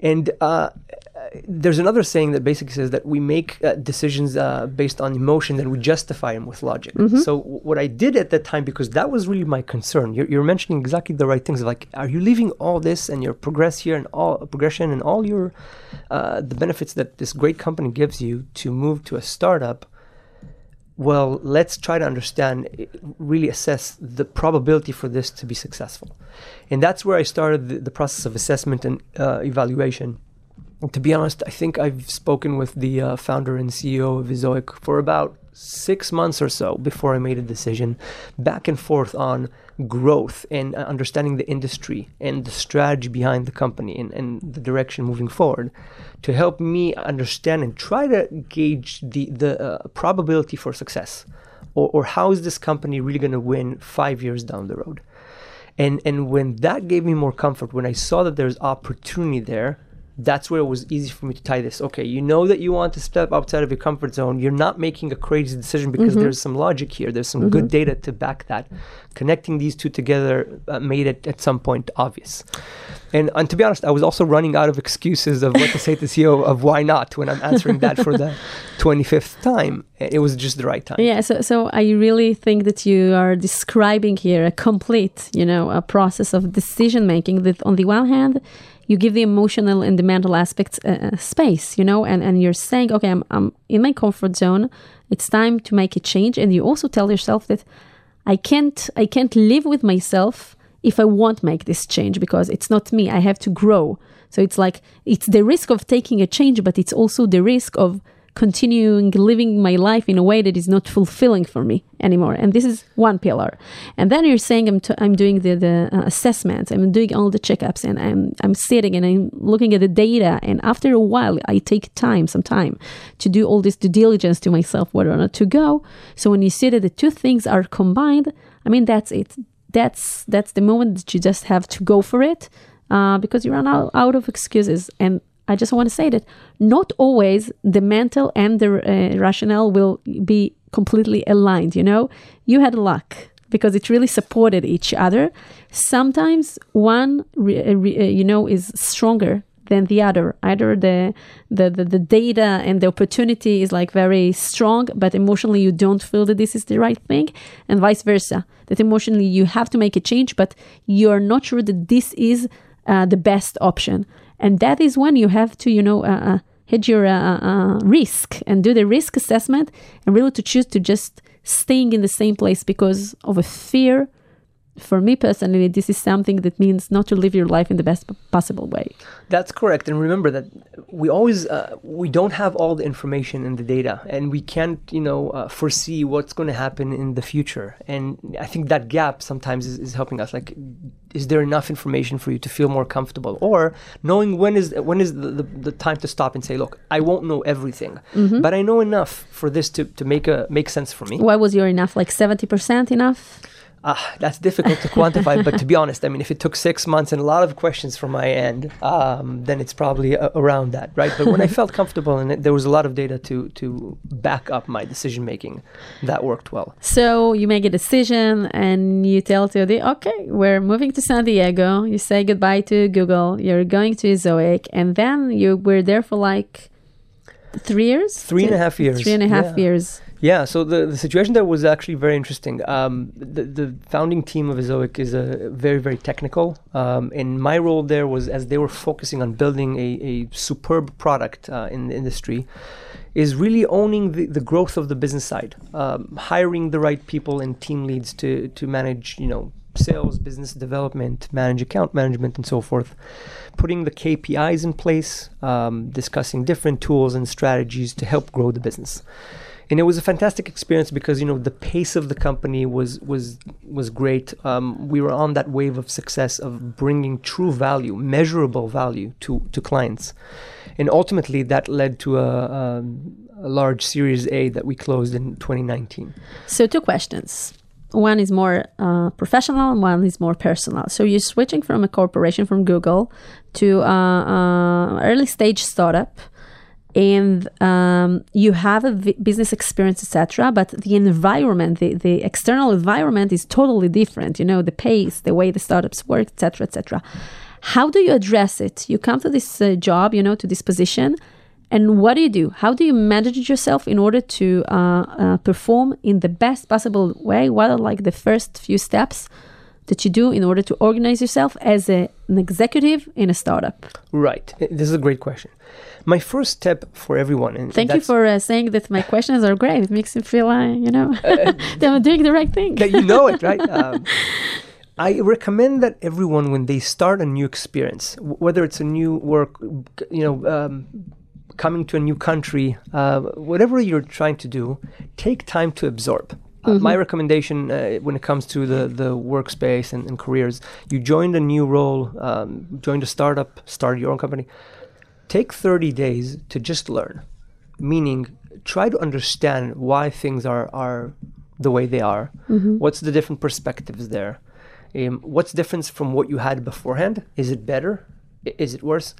And uh, there's another saying that basically says that we make uh, decisions uh, based on emotion and we justify them with logic. Mm-hmm. So w- what I did at that time, because that was really my concern, you're, you're, mentioning exactly the right things. Like, are you leaving all this and your progress here and all progression and all your uh, the benefits that this great company gives you to move to a startup? Well, let's try to understand, really assess the probability for this to be successful, and that's where I started the, the process of assessment and uh, evaluation to be honest, I think I've spoken with the uh, founder and CEO of Ezoic for about six months or so before I made a decision, back and forth on growth and uh, understanding the industry and the strategy behind the company and, and the direction moving forward to help me understand and try to gauge the, the uh, probability for success or, or how is this company really going to win five years down the road. And, and when that gave me more comfort, when I saw that there's opportunity there, that's where it was easy for me to tie this. Okay, you know that you want to step outside of your comfort zone. You're not making a crazy decision because mm-hmm. there's some logic here. There's some mm-hmm. good data to back that. Connecting these two together uh, made it at some point obvious. And, and to be honest, I was also running out of excuses of what to say to CEO of why not when I'm answering that for the 25th time. It was just the right time. Yeah. So, so I really think that you are describing here a complete, you know, a process of decision making that on the one hand you give the emotional and the mental aspects uh, uh, space, you know, and, and you're saying, okay, I'm, I'm in my comfort zone. It's time to make a change. And you also tell yourself that I can't, I can't live with myself if I won't make this change because it's not me. I have to grow. So it's like, it's the risk of taking a change, but it's also the risk of continuing living my life in a way that is not fulfilling for me anymore. And this is one pillar. And then you're saying I'm, t- I'm doing the, the uh, assessments, I'm doing all the checkups, and I'm, I'm sitting and I'm looking at the data. And after a while, I take time, some time, to do all this due diligence to myself whether or not to go. So when you see that the two things are combined, I mean, that's it. That's that's the moment that you just have to go for it uh, because you run out, out of excuses. And I just want to say that not always the mental and the uh, rationale will be completely aligned. You know, you had luck because it really supported each other. Sometimes one, re, uh, re, uh, you know, is stronger than the other. Either the, the, the, the data and the opportunity is like very strong, but emotionally you don't feel that this is the right thing, and vice versa. That emotionally you have to make a change, but you're not sure that this is uh, the best option. And that is when you have to, you know, uh, uh, hit your uh, uh, risk and do the risk assessment and really to choose to just staying in the same place because of a fear for me personally, this is something that means not to live your life in the best possible way. That's correct. And remember that we always uh, we don't have all the information and the data, and we can't you know uh, foresee what's going to happen in the future. And I think that gap sometimes is, is helping us. Like, is there enough information for you to feel more comfortable, or knowing when is when is the, the, the time to stop and say, look, I won't know everything, Mm-hmm. but I know enough for this to, to make a make sense for me. Why was your enough? Like 70% enough? Ah, that's difficult to quantify, but to be honest, I mean, if it took six months and a lot of questions from my end, um, then it's probably a- around that, right? But when I felt comfortable and it, there was a lot of data to to back up my decision making, that worked well. So you make a decision and you tell to the okay, we're moving to San Diego. You say goodbye to Google. You're going to Ezoic, and then you were there for like three years, Three and a half years. three and a half Yeah. years. Yeah, so the, the situation there was actually very interesting. Um, the, the founding team of Ezoic is a very, very technical. Um, and my role there was as they were focusing on building a, a superb product uh, in the industry, is really owning the, the growth of the business side, um, hiring the right people and team leads to, to manage, you know, sales, business development, manage account management, and so forth. Putting the KPIs in place, um, discussing different tools and strategies to help grow the business and it was a fantastic experience because you know the pace of the company was was was great. Um, we were on that wave of success of bringing true value, measurable value to to clients, and ultimately that led to a, um, a large Series A that we closed in 2019. So two questions. One is more uh, professional, and one is more personal. So you're switching from a corporation from Google to uh, uh, early stage startup, and um, you have a v- business experience, etc. But the environment, the, the external environment, is totally different. You know, the pace, the way the startups work, etc., etc. How do you address it? You come to this uh, job, you know, to this position, and what do you do? How do you manage yourself in order to uh, uh, perform in the best possible way? What are like the first few steps that you do in order to organize yourself as a, an executive in a startup? Right. This is a great question. My first step for everyone. And Thank you for uh, saying that my questions are great. It makes me feel, uh, you know, that I'm doing the right thing. that you know it, right? Um, I recommend that everyone, when they start a new experience, whether it's a new work, you know, um, coming to a new country, uh, whatever you're trying to do, take time to absorb. Uh, my recommendation uh, when it comes to the, the workspace and, and careers, you joined a new role, um, joined a startup, started your own company. Take 30 days to just learn, meaning try to understand why things are, are the way they are. What's the different perspectives there? Um, what's difference from what you had beforehand? Is it better? Is it worse?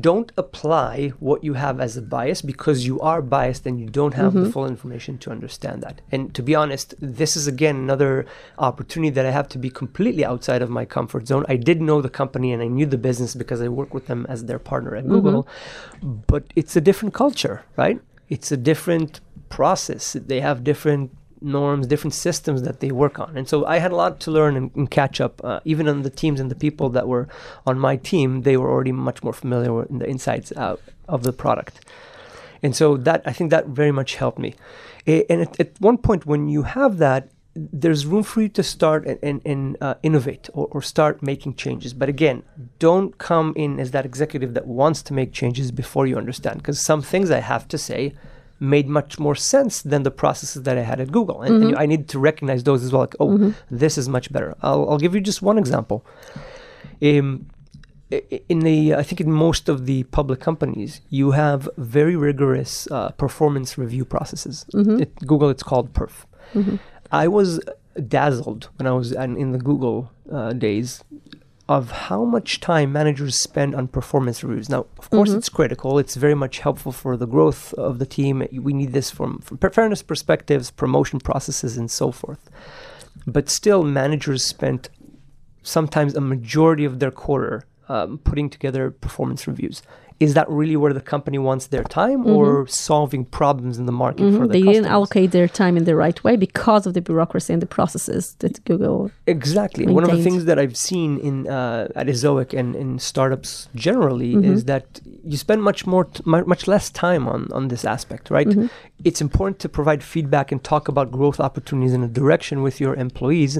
Don't apply what you have as a bias because you are biased and you don't have the mm-hmm. full information to understand that. And to be honest, this is again another opportunity that I have to be completely outside of my comfort zone. I did know the company and I knew the business because I work with them as their partner at mm-hmm. Google, but it's a different culture, right? It's a different process. They have different norms, different systems that they work on. And so I had a lot to learn and, and catch up. Uh, even on the teams and the people that were on my team, they were already much more familiar with the insides out of the product. And so that I think that very much helped me. And at, at one point, when you have that, there's room for you to start and, and, and uh, innovate or, or start making changes. But again, don't come in as that executive that wants to make changes before you understand. Because some things I have to say made much more sense than the processes that I had at Google. And, and I need to recognize those as well. Like, oh, this is much better. I'll, I'll give you just one example. Um, in the, I think in most of the public companies, you have very rigorous uh, performance review processes. At Google, it's called PERF. I was dazzled when I was in the Google uh, days of how much time managers spend on performance reviews. Now, of course, it's critical. It's very much helpful for the growth of the team. We need this from, from fairness perspectives, promotion processes, and so forth. But still, managers spent sometimes a majority of their quarter um, putting together performance reviews. Is that really where the company wants their time, or solving problems in the market for the Mm-hmm. they didn't allocate their time in the right way because of the bureaucracy and the processes that Google. Exactly. One of the things that I've seen in uh, at Ezoic and in startups generally Mm-hmm. is that you spend much more, t- much less time on on this aspect, right? Mm-hmm. It's important to provide feedback and talk about growth opportunities in a direction with your employees,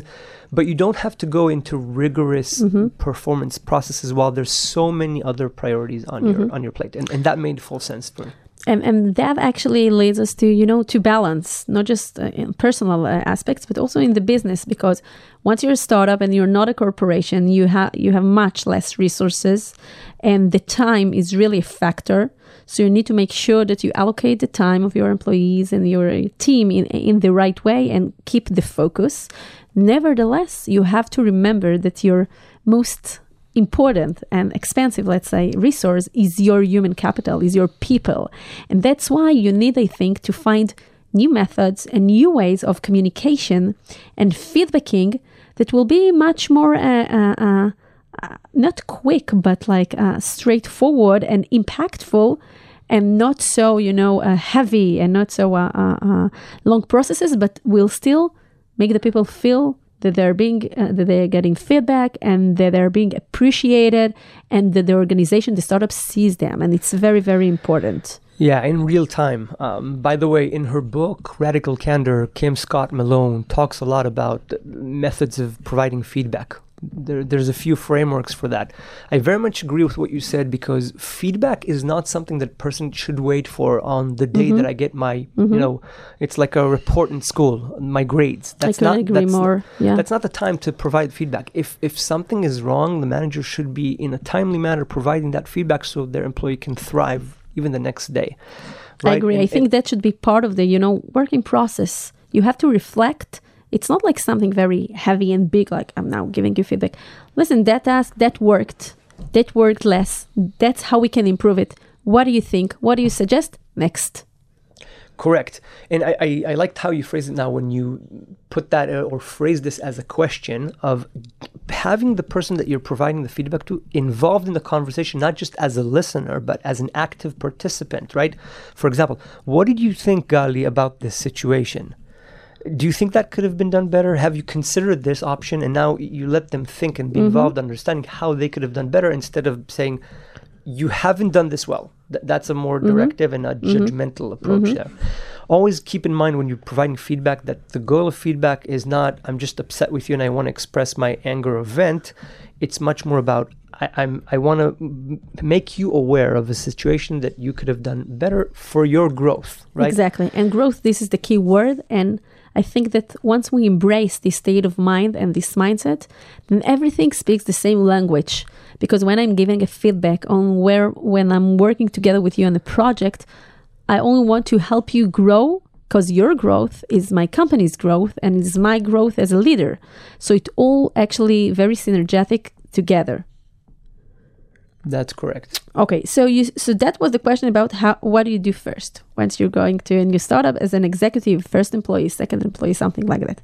but you don't have to go into rigorous Mm-hmm. performance processes while there's so many other priorities on Mm-hmm. your on your plate, and, and that made full sense for me. And, and that actually leads us to you know to balance not just uh, in personal uh, aspects but also in the business because once you're a startup and you're not a corporation you have you have much less resources and the time is really a factor so you need to make sure that you allocate the time of your employees and your team in in the right way and keep the focus nevertheless you have to remember that your most important and expensive, let's say, resource is your human capital, is your people. And that's why you need, I think, to find new methods and new ways of communication and feedbacking that will be much more. Uh, uh, uh, uh, not quick, but like uh, straightforward and impactful, and not so you know uh, heavy and not so long processes, but will still make the people feel that they're being uh, that they're getting feedback and that they're being appreciated and that the organization the startup sees them and it's very very important Yeah, in real time. Um, by the way, in her book, Radical Candor, Kim Scott Malone talks a lot about methods of providing feedback. There, there's a few frameworks for that. I very much agree with what you said because feedback is not something that person should wait for on the day mm-hmm. that I get my, you mm-hmm. know, it's like a report in school, my grades. That's couldn't agree that's, more. Yeah. That's not the time to provide feedback. If if something is wrong, the manager should be in a timely manner providing that feedback so their employee can thrive even the next day. I agree. And- I think that should be part of the, you know, working process. You have to reflect. It's not like something very heavy and big, like I'm now giving you feedback. Listen, that task, that worked. That worked less. That's how we can improve it. What do you think? What do you suggest? Next. Correct. And I, I, I liked how you phrased it now when you put that uh, or phrase this as a question of having the person that you're providing the feedback to involved in the conversation, not just as a listener, but as an active participant, right? For example, what did you think, Gali, about this situation? Do you think that could have been done better? Have you considered this option and now you let them think and be mm-hmm. involved, understanding how they could have done better instead of saying, you haven't done this well. Th- that's a more mm-hmm. directive and a mm-hmm. judgmental approach there. Always keep in mind when you're providing feedback that the goal of feedback is not, I'm just upset with you and I want to express my anger or vent. It's much more about, I, I'm, I want to m- make you aware of a situation that you could have done better for your growth, right? Exactly. And growth, this is the key word. And I think that once we embrace this state of mind and this mindset, then everything speaks the same language. Because when I'm giving a feedback on where, when I'm working together with you on a project, I only want to help you grow because your growth is my company's growth and is my growth as a leader. So it all actually very synergetic together. That's correct. Okay, so you so that was the question about how what do you do first once you're going to a new startup as an executive, first employee, second employee, something like that.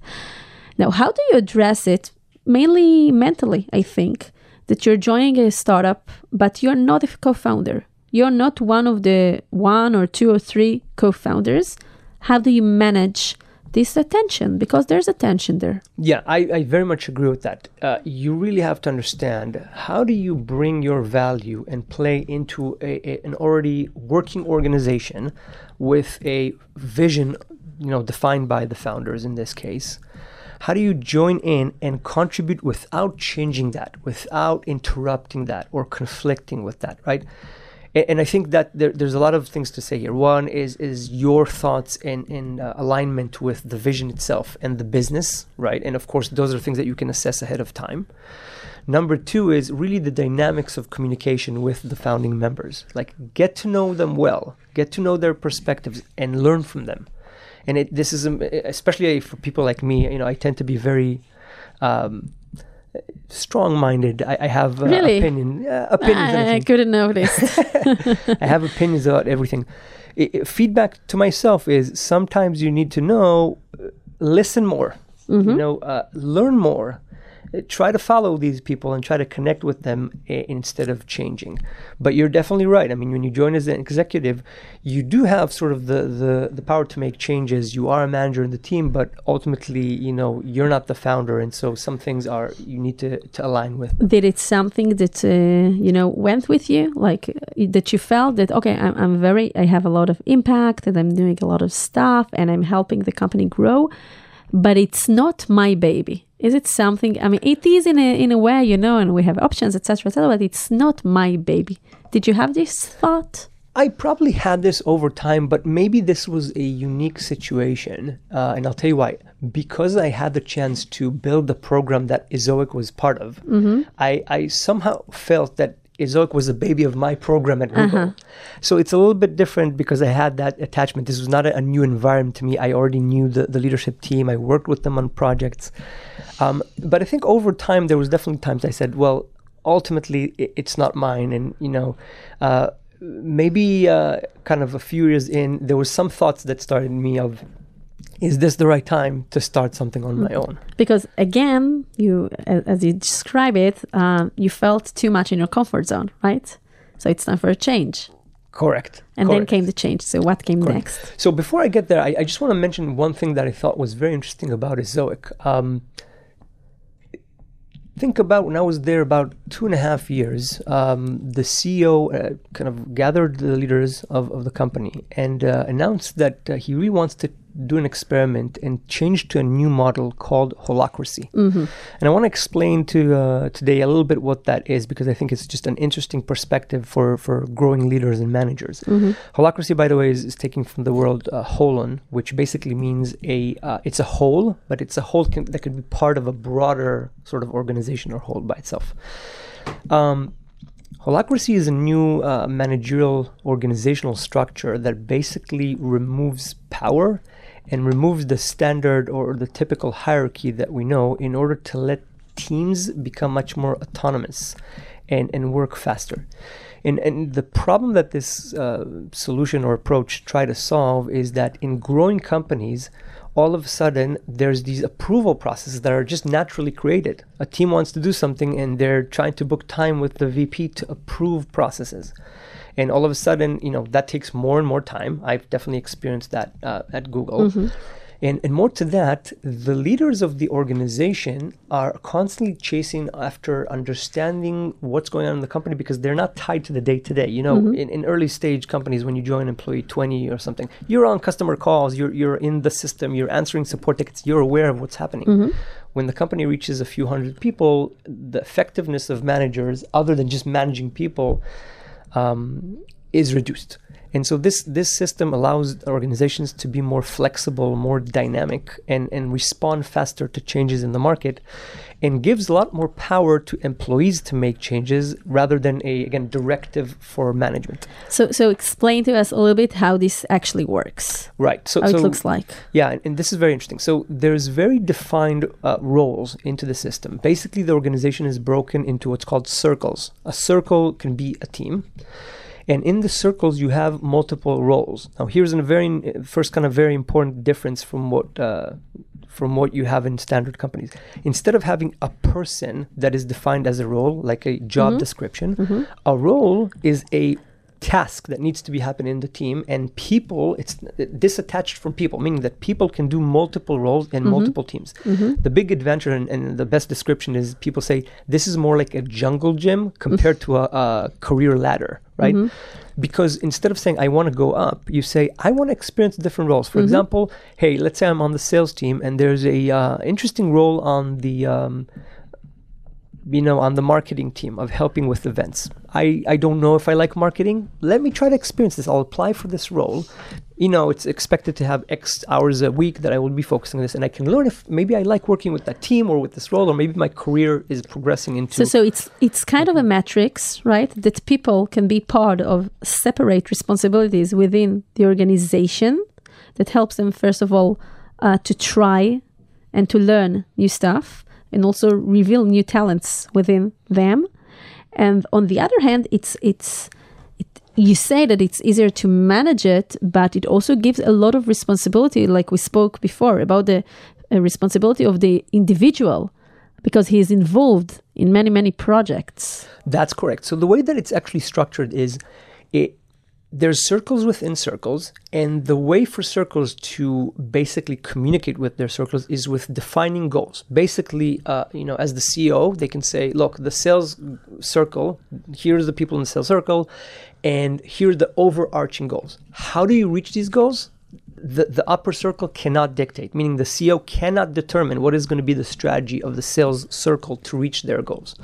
Now, how do you address it? Mainly mentally, I think that you're joining a startup, but you're not a co-founder. You're not one of the one or two or three co-founders. How do you manage this attention? Because there's attention there. Yeah, I, I very much agree with that. Uh, you really have to understand how do you bring your value and play into a, a- an already working organization with a vision, you know, defined by the founders in this case. How do you join in and contribute without changing that, without interrupting that or conflicting with that, right? A- And I think that there, there's a lot of things to say here. One is is your thoughts in in uh, alignment with the vision itself and the business, right? And of course, those are things that you can assess ahead of time. Number two is really the dynamics of communication with the founding members. Like get to know them well, get to know their perspectives, and learn from them. And it, this is um, especially for people like me. You know, I tend to be very. Um, strong-minded i, I have uh, Really? opinion uh, opinions I, couldn't notice. I have opinions about everything. I- I- feedback to myself is sometimes you need to know, uh, listen more, you know, uh, learn more, try to follow these people and try to connect with them i- instead of changing. But you're definitely right. I mean, when you join as an executive, you do have sort of the, the, the power to make changes. You are a manager in the team, but ultimately, you know, you're not the founder. And so some things are you need to, to align with. Did it something that uh, you know went with you, like uh, that you felt that okay, I'm, I'm very, I have a lot of impact and I'm doing a lot of stuff and I'm helping the company grow, but it's not my baby. Is it something? I mean, it is in a in a way, you know, and we have options, etc., etc. but it's not my baby. Did you have this thought? I probably had this over time, but maybe this was a unique situation. Uh, and I'll tell you why. Because I had the chance to build the program that Ezoic was part of, I, I somehow felt that Ezoic was a baby of my program at Google. So it's a little bit different because I had that attachment. This was not a, a new environment to me. I already knew the, the leadership team, I worked with them on projects. Um, but I think over time, there was definitely times I said, well, ultimately, i it's not mine. And, you know, uh, maybe uh, kind of a few years in, there was some thoughts that started in me of, is this the right time to start something on my own? Because again, you, as you describe it, um, you felt too much in your comfort zone, right? So it's time for a change. Correct. And then came the change. So what came Correct. next? So before I get there, I, I just want to mention one thing that I thought was very interesting about Ezoic. Um, think about when I was there about two and a half years, um, the CEO uh, kind of gathered the leaders of, of the company and uh, announced that uh, he really wants to do an experiment and change to a new model called holacracy. And I want to explain to uh, today a little bit what that is because I think it's just an interesting perspective for, for growing leaders and managers. Holacracy, by the way, is, is taken from the word uh, holon, which basically means a uh, it's a whole, but it's a whole can, that could be part of a broader sort of organization or whole by itself. Um, Holacracy is a new uh, managerial organizational structure that basically removes power and removes the standard or the typical hierarchy that we know in order to let teams become much more autonomous and, and work faster. And, and the problem that this uh, solution or approach try to solve is that in growing companies, all of a sudden there's these approval processes that are just naturally created. A team wants to do something and they're trying to book time with the VP to approve processes. And all of a sudden, you know, that takes more and more time. I've definitely experienced that uh, at Google. Mm-hmm. And, and more to that, the leaders of the organization are constantly chasing after understanding what's going on in the company because they're not tied to the day to day. You know, mm-hmm. in, in early stage companies, when you join employee 20 or something, you're on customer calls, you're, you're in the system, you're answering support tickets, you're aware of what's happening. Mm-hmm. When the company reaches a few hundred people, the effectiveness of managers, other than just managing people, um, is reduced. And so this this system allows organizations to be more flexible, more dynamic, and, and respond faster to changes in the market, and gives a lot more power to employees to make changes rather than a again directive for management. So, so explain to us a little bit how this actually works, Right. So, how so it looks like. Yeah, and, and this is very interesting. So there's very defined uh, roles into the system. Basically, the organization is broken into what's called circles. A circle can be a team, and in the circles you have multiple roles. Now, here's a very first kind of very important difference from what. Uh, from what you have in standard companies. Instead of having a person that is defined as a role, like a job description, a role is a task that needs to be happening in the team and people it's disattached from people meaning that people can do multiple roles in multiple teams. The big adventure and, and the best description is people say this is more like a jungle gym compared to a, a career ladder right? Because instead of saying i want to go up you say i want to experience different roles. For example hey let's say i'm on the sales team and there's a uh, interesting role on the um, you know, on the marketing team of helping with events. I, I don't know if I like marketing. Let me try to experience this. I'll apply for this role. You know, it's expected to have X hours a week that I will be focusing on this, and I can learn if maybe I like working with that team or with this role, or maybe my career is progressing into. So, so it's it's kind of a matrix, right? That people can be part of separate responsibilities within the organization that helps them, first of all, uh, to try and to learn new stuff, and also reveal new talents within them. And on the other hand, it's it's it, you say that it's easier to manage it, but it also gives a lot of responsibility, like we spoke before about the uh, responsibility of the individual because he is involved in many, many projects. That's correct. So the way that it's actually structured is it there's circles within circles, and the way for circles to basically communicate with their circles is with defining goals. Basically, uh, you know, as the CEO, they can say, "Look, the sales circle. Here's the people in the sales circle, and here are the overarching goals. How do you reach these goals? The, the upper circle cannot dictate, meaning the CEO cannot determine what is going to be the strategy of the sales circle to reach their goals.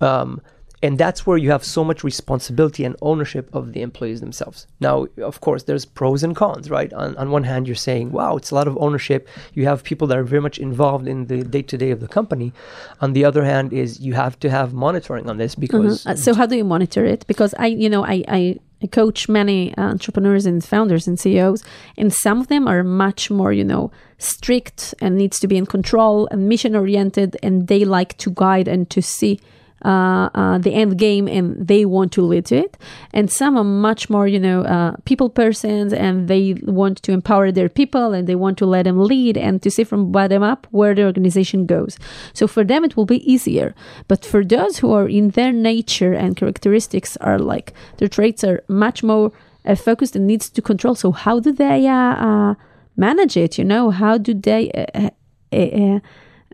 Um, and that's where you have so much responsibility and ownership of the employees themselves. Now, of course, there's pros and cons, right? On, on one hand, you're saying, wow, it's a lot of ownership. You have people that are very much involved in the day to day of the company. On the other hand, is you have to have monitoring on this because. Uh, so, how do you monitor it? Because I, you know, I, I I coach many uh, entrepreneurs and founders and CEOs, and some of them are much more, you know, strict and needs to be in control and mission oriented, and they like to guide and to see uh, uh, the end game and they want to lead to it. And some are much more, you know, uh, people persons and they want to empower their people and they want to let them lead and to see from bottom up where the organization goes. So for them, it will be easier. But for those who are in their nature and characteristics are like their traits are much more uh, focused and needs to control. So how do they uh, manage it? You know, how do they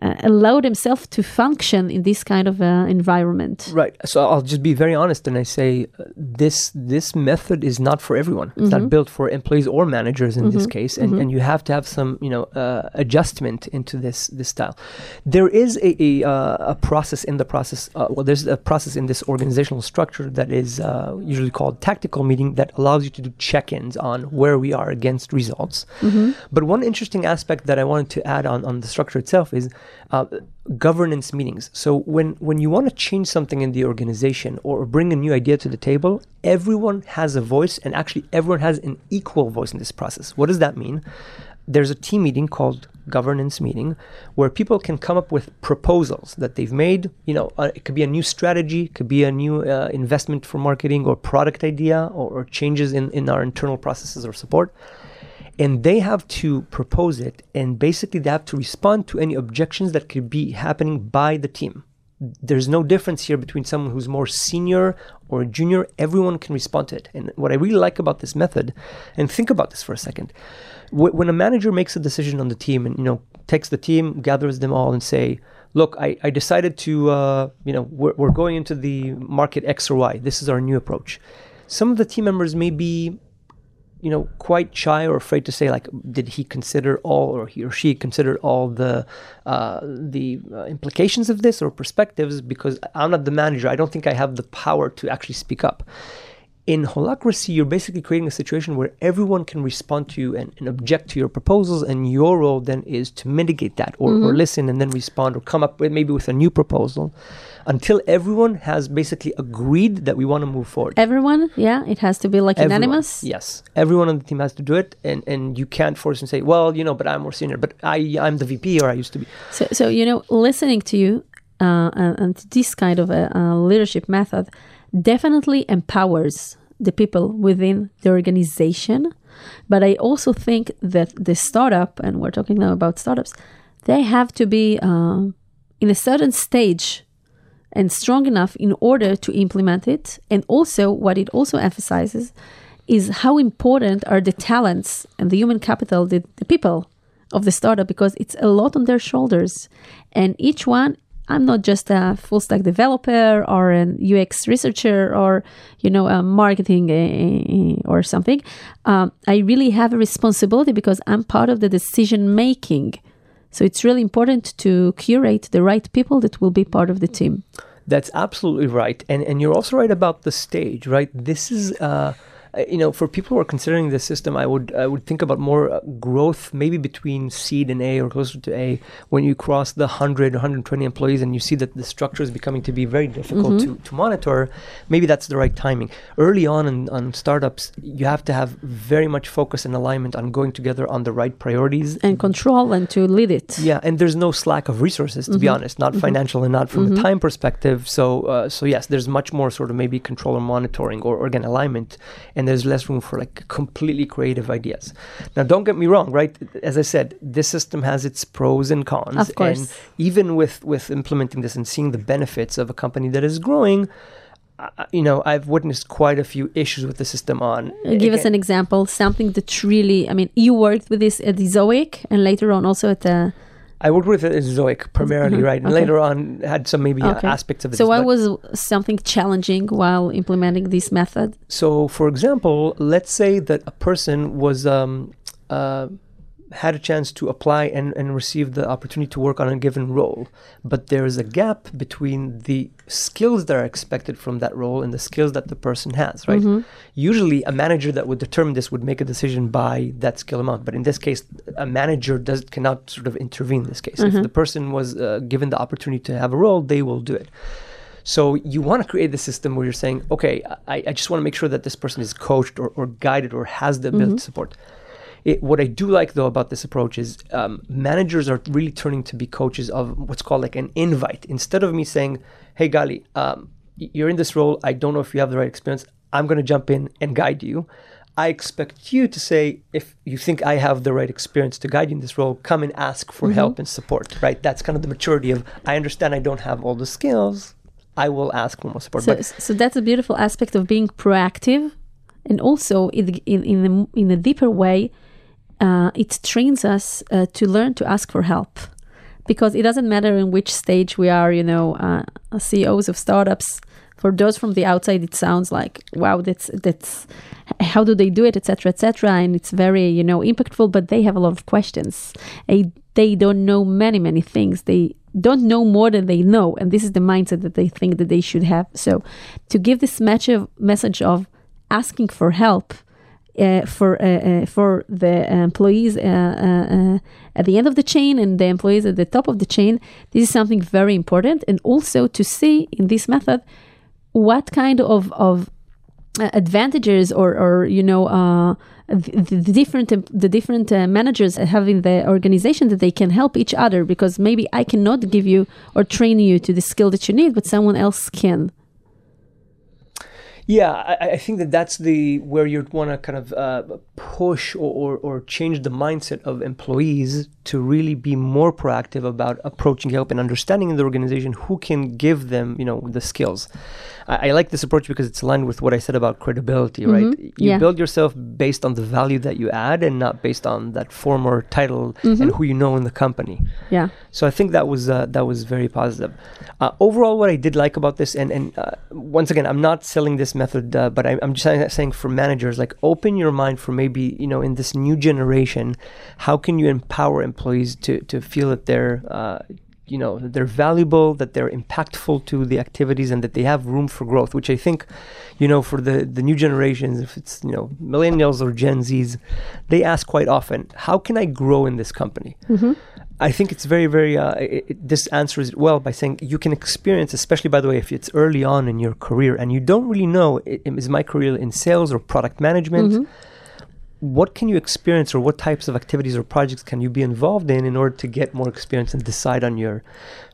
uh, allow themselves to function in this kind of uh, environment. Right. So I'll just be very honest and I say uh, this this method is not for everyone. It's Mm-hmm. not built for employees or managers in this case, and, Mm-hmm. and you have to have some you know uh, adjustment into this this style. There is a a, uh, a process in the process. Uh, well, there's a process in this organizational structure that is uh, usually called tactical meeting that allows you to do check-ins on where we are against results. Mm-hmm. But one interesting aspect that I wanted to add on on the structure itself is uh, governance meetings. So when when you want to change something in the organization or bring a new idea to the table, everyone has a voice, and actually everyone has an equal voice in this process. What does that mean? There's a team meeting called governance meeting where people can come up with proposals that they've made. You know, uh, it could be a new strategy, it could be a new uh, investment for marketing or product idea or, or changes in, in our internal processes or support and they have to propose it and basically they have to respond to any objections that could be happening by the team. There's no difference here between someone who's more senior or junior. Everyone can respond to it. And what i really like about this method and think about this for a second when a manager makes a decision on the team and you know takes the team gathers them all and say look i, I decided to uh, you know we're, we're going into the market x or y. This is our new approach. Some of the team members may be you know quite shy or afraid to say like did he consider all or he or she considered all the uh, the uh, implications of this or perspectives? Because i'm not the manager. I don't think i have the power to actually speak up. In holacracy you're basically creating a situation where everyone can respond to you and, and object to your proposals and your role then is to mitigate that or, or listen and then respond or come up with maybe with a new proposal until everyone has basically agreed that we want to move forward Everyone, yeah, it has to be like Everyone. unanimous. Yes, everyone on the team has to do it, and and you can't force and say, well, you know, but I'm more senior, but I I'm the VP or I used to be. So, so you know, listening to you uh, and, and this kind of a, uh leadership method definitely empowers the people within the organization. But I also think that the startup, and we're talking now about startups, they have to be uh, in a certain stage and strong enough in order to implement it. And also, what it also emphasizes is how important are the talents and the human capital, the, the people of the startup, because it's a lot on their shoulders. And each one, I'm not just a full stack developer or an UX researcher or, you know, a marketing uh, or something. Um, I really have a responsibility because I'm part of the decision making. So it's really important to curate the right people that will be part of the team. That's absolutely right, and and you're also right about the stage, right? This is. Uh, Uh, you know, for people who are considering the system, I would I would think about more uh, growth, maybe between seed and A or closer to A. When you cross the 100, 120 employees, and you see that the structure is becoming to be very difficult mm-hmm. to, to monitor, maybe that's the right timing. Early on in, on startups, you have to have very much focus and alignment on going together on the right priorities And control and to lead it. yeah, and there's no slack of resources to be mm-hmm. honest, not mm-hmm. financial and not from a time perspective. So, uh, so yes, there's much more sort of maybe control or monitoring or organ alignment, and there's less room for like completely creative ideas. Now, don't get me wrong, right? As I said, this system has its pros and cons. Of course. And even with, with implementing this and seeing the benefits of a company that is growing, uh, you know, I've witnessed quite a few issues with the system on. Give us an example, something that really, I mean, you worked with this at Ezoic and later on also at the. I worked with it at Ezoic primarily, Mhm, right? And okay. later on had some maybe uh, Okay. aspects of it. So, what was something challenging while implementing this method? So, for example, let's say that a person was um, uh, had a chance to apply and, and receive the opportunity to work on a given role, but there is a gap between the skills that are expected from that role and the skills that the person has, right? Mhm. Usually, a manager that would determine this would make a decision by that skill amount, but in this case, a manager does cannot sort of intervene. In this case, Mhm. if the person was uh, given the opportunity to have a role, they will do it. So you want to create the system where you're saying, okay, I, I just want to make sure that this person is coached or, or guided or has the ability to support. It, what I do like though about this approach is um, managers are really turning to be coaches of what's called like an invite. Instead of me saying, "Hey, Gali, um, you're in this role. I don't know if you have the right experience. I'm going to jump in and guide you." I expect you to say, if you think I have the right experience to guide you in this role, come and ask for help and support. Right? That's kind of the maturity of I understand I don't have all the skills. I will ask for more support. So, so that's a beautiful aspect of being proactive, and also in in in, the, in a deeper way, uh, it trains us uh, to learn to ask for help, because it doesn't matter in which stage we are. You know, uh, CEOs of startups. For those from the outside, it sounds like wow, that's that's how do they do it, etc., etc., and it's very you know impactful. But they have a lot of questions. They they don't know many many things. They don't know more than they know, and this is the mindset that they think that they should have. So, to give this message of, message of asking for help for uh, uh, for the employees uh, uh, uh, at the end of the chain and the employees at the top of the chain, this is something very important, and also to see in this method what kind of of uh, advantages or or you know uh, the, the different the different uh, managers have in the organization that they can help each other because maybe I cannot give you or train you to the skill that you need, but someone else can. Yeah, I, I think that that's the where you'd want to kind of uh, push or, or, or change the mindset of employees to really be more proactive about approaching help and understanding in the organization who can give them, you know, the skills. I, I like this approach because it's aligned with what I said about credibility, right? Mhm, You yeah. build yourself based on the value that you add and not based on that form or title Mm-hmm. and who you know in the company. Yeah. So I think that was uh, that was very positive. Uh, overall, what I did like about this, and and uh, once again, I'm not selling this method, uh, but I, I'm just saying, saying for managers, like open your mind for maybe you know in this new generation, how can you empower employees to to feel that they're uh, you know that they're valuable, that they're impactful to the activities, and that they have room for growth. Which I think, you know, for the the new generations, if it's you know millennials or Gen Zs, they ask quite often, how can I grow in this company? I think it's very, very. Uh, it, it- this answers it well by saying you can experience, especially by the way, if it's early on in your career and you don't really know is my career in sales or product management. What can you experience, or what types of activities or projects can you be involved in in order to get more experience and decide on your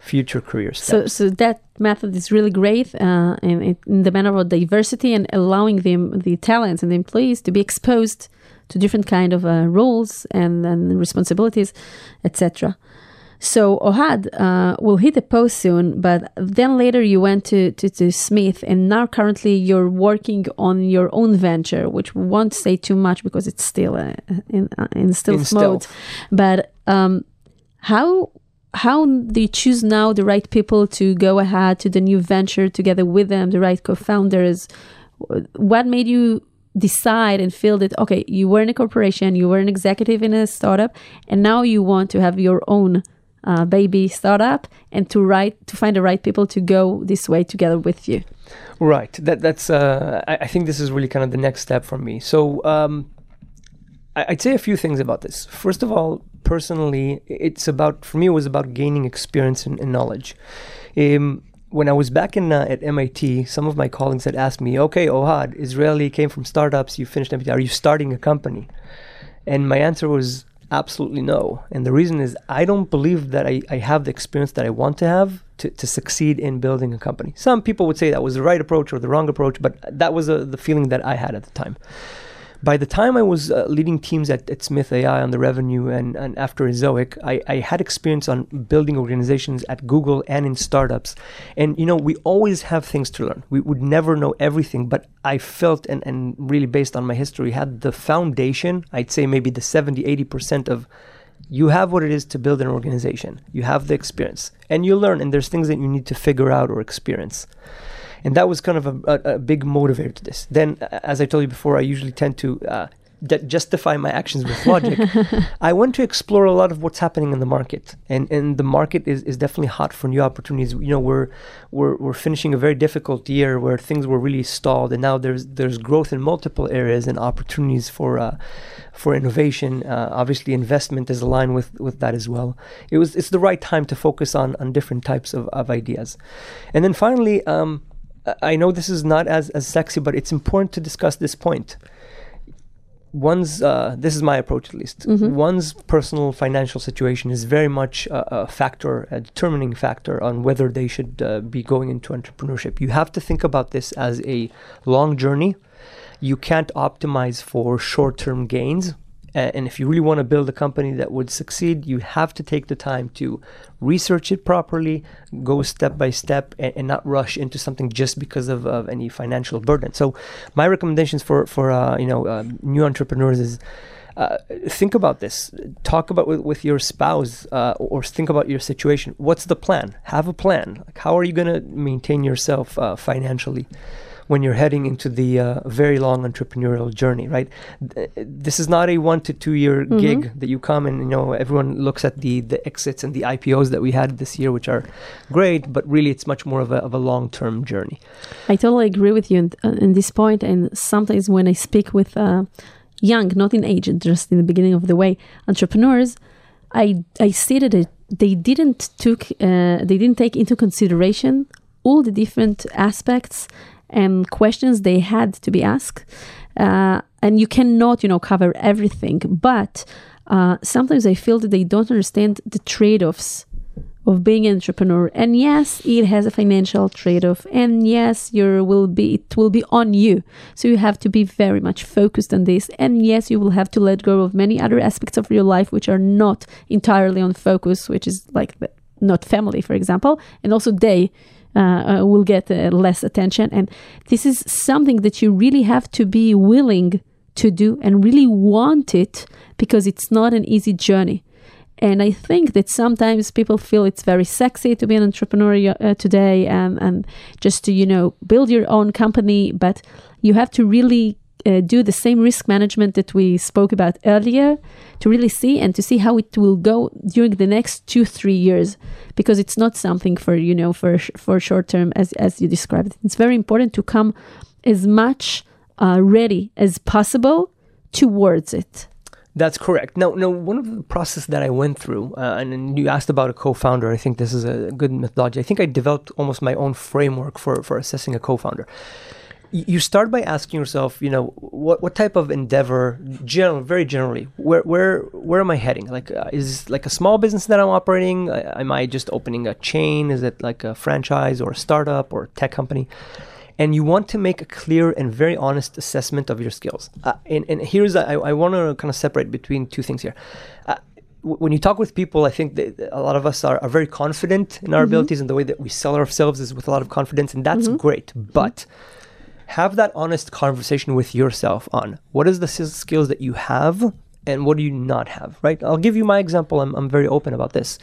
future career So, steps? so that method is really great uh, in, in- in the manner of diversity and allowing them, the talents and the employees to be exposed to different kind of uh, roles and, and responsibilities, etc. So Ohad uh, will hit the post soon, but then later you went to, to, to Smith, and now currently you're working on your own venture, which won't say too much because it's still uh, in, uh, in stealth In mode. stealth. But um, how how do you choose now the right people to go ahead to the new venture together with them, the right co-founders? What made you decide and feel that okay, you were in a corporation, you were an executive in a startup, and now you want to have your own uh, baby startup and to right to find the right people to go this way together with you. Right. That that's. Uh, I, I think this is really kind of the next step for me. So um, I, I'd say a few things about this. First of all, personally, it's about for me. It was about gaining experience and, and knowledge. Um, when I was back in uh, at MIT, some of my colleagues had asked me, "Okay, Ohad, Israeli came from startups. You finished MIT. Are you starting a company?" And my answer was, absolutely no. And the reason is I don't believe that I, I have the experience that I want to have to, to succeed in building a company. Some people would say that was the right approach or the wrong approach, but that was uh the feeling that I had at the time by the time I was uh, leading teams at, at Smith AI on the revenue and, and after Ezoic, I, I had experience on building organizations at Google and in startups. And, you know, we always have things to learn. We would never know everything, but I felt, and, and really based on my history, had the foundation, I'd say maybe the 70, 80% of you have what it is to build an organization. You have the experience and you learn, and there's things that you need to figure out or experience and that was kind of a, a, a big motivator to this. Then, as I told you before, I usually tend to uh, justify my actions with logic. I want to explore a lot of what's happening in the market, and and the market is, is definitely hot for new opportunities. You know, we're we're we're finishing a very difficult year where things were really stalled, and now there's there's growth in multiple areas and opportunities for. Uh, for innovation, uh, obviously investment is aligned with, with that as well. It was it's the right time to focus on on different types of, of ideas, and then finally, um, I know this is not as, as sexy, but it's important to discuss this point. One's, uh, this is my approach at least, Mhm. one's personal financial situation is very much a, a factor, a determining factor on whether they should uh, be going into entrepreneurship. You have to think about this as a long journey. You can't optimize for short term gains. A- And if you really want to build a company that would succeed, you have to take the time to research it properly, go step by step, and, and not rush into something just because of, of any financial burden. So, my recommendations for for uh, you know uh, new entrepreneurs is. Uh, think about this. Talk about with, with your spouse, uh, or think about your situation. What's the plan? Have a plan. Like, how are you going to maintain yourself uh, financially? When you're heading into the uh, very long entrepreneurial journey, right? This is not a one to two year Mhm. gig that you come and you know everyone looks at the the exits and the IPOs that we had this year, which are great, but really it's much more of a of a long term journey. I totally agree with you in, in this point. And sometimes when I speak with uh, young, not in age, just in the beginning of the way, entrepreneurs, I I see that it, they didn't took uh, they didn't take into consideration all the different aspects and questions they had to be asked. Uh, and you cannot, you know, cover everything. But uh, sometimes I feel that they don't understand the trade-offs of being an entrepreneur. And yes, it has a financial trade-off. And yes, you will be it will be on you. So you have to be very much focused on this. And yes, you will have to let go of many other aspects of your life which are not entirely on focus, which is like the, not family, for example. And also they will get uh, less attention. And this is something that you really have to be willing to do and really want it because it's not an easy journey. And I think that sometimes people feel it's very sexy to be an entrepreneur uh, today and, and just to, you know, build your own company. But you have to really uh, do the same risk management that we spoke about earlier to really see and to see how it will go during the next two, three years. Because it's not something for, you know, for, for short term as, as you described. It's very important to come as much uh, ready as possible towards it. That's correct. Now, now, one of the process that I went through, uh, and, and you asked about a co-founder. I think this is a good methodology. I think I developed almost my own framework for for assessing a co-founder. You start by asking yourself, you know, what what type of endeavor, general, very generally, where where where am I heading? Like, uh, is this like a small business that I'm operating? Uh, am I just opening a chain? Is it like a franchise or a startup or a tech company? and you want to make a clear and very honest assessment of your skills. Uh, and, and here's I, I want to kind of separate between two things here. Uh, when you talk with people, I think that a lot of us are, are very confident in our abilities, and the way that we sell ourselves is with a lot of confidence, and that's great. But have that honest conversation with yourself on what is the skills that you have and what do you not have right? I'll give you my example. I'm, I'm very open about this.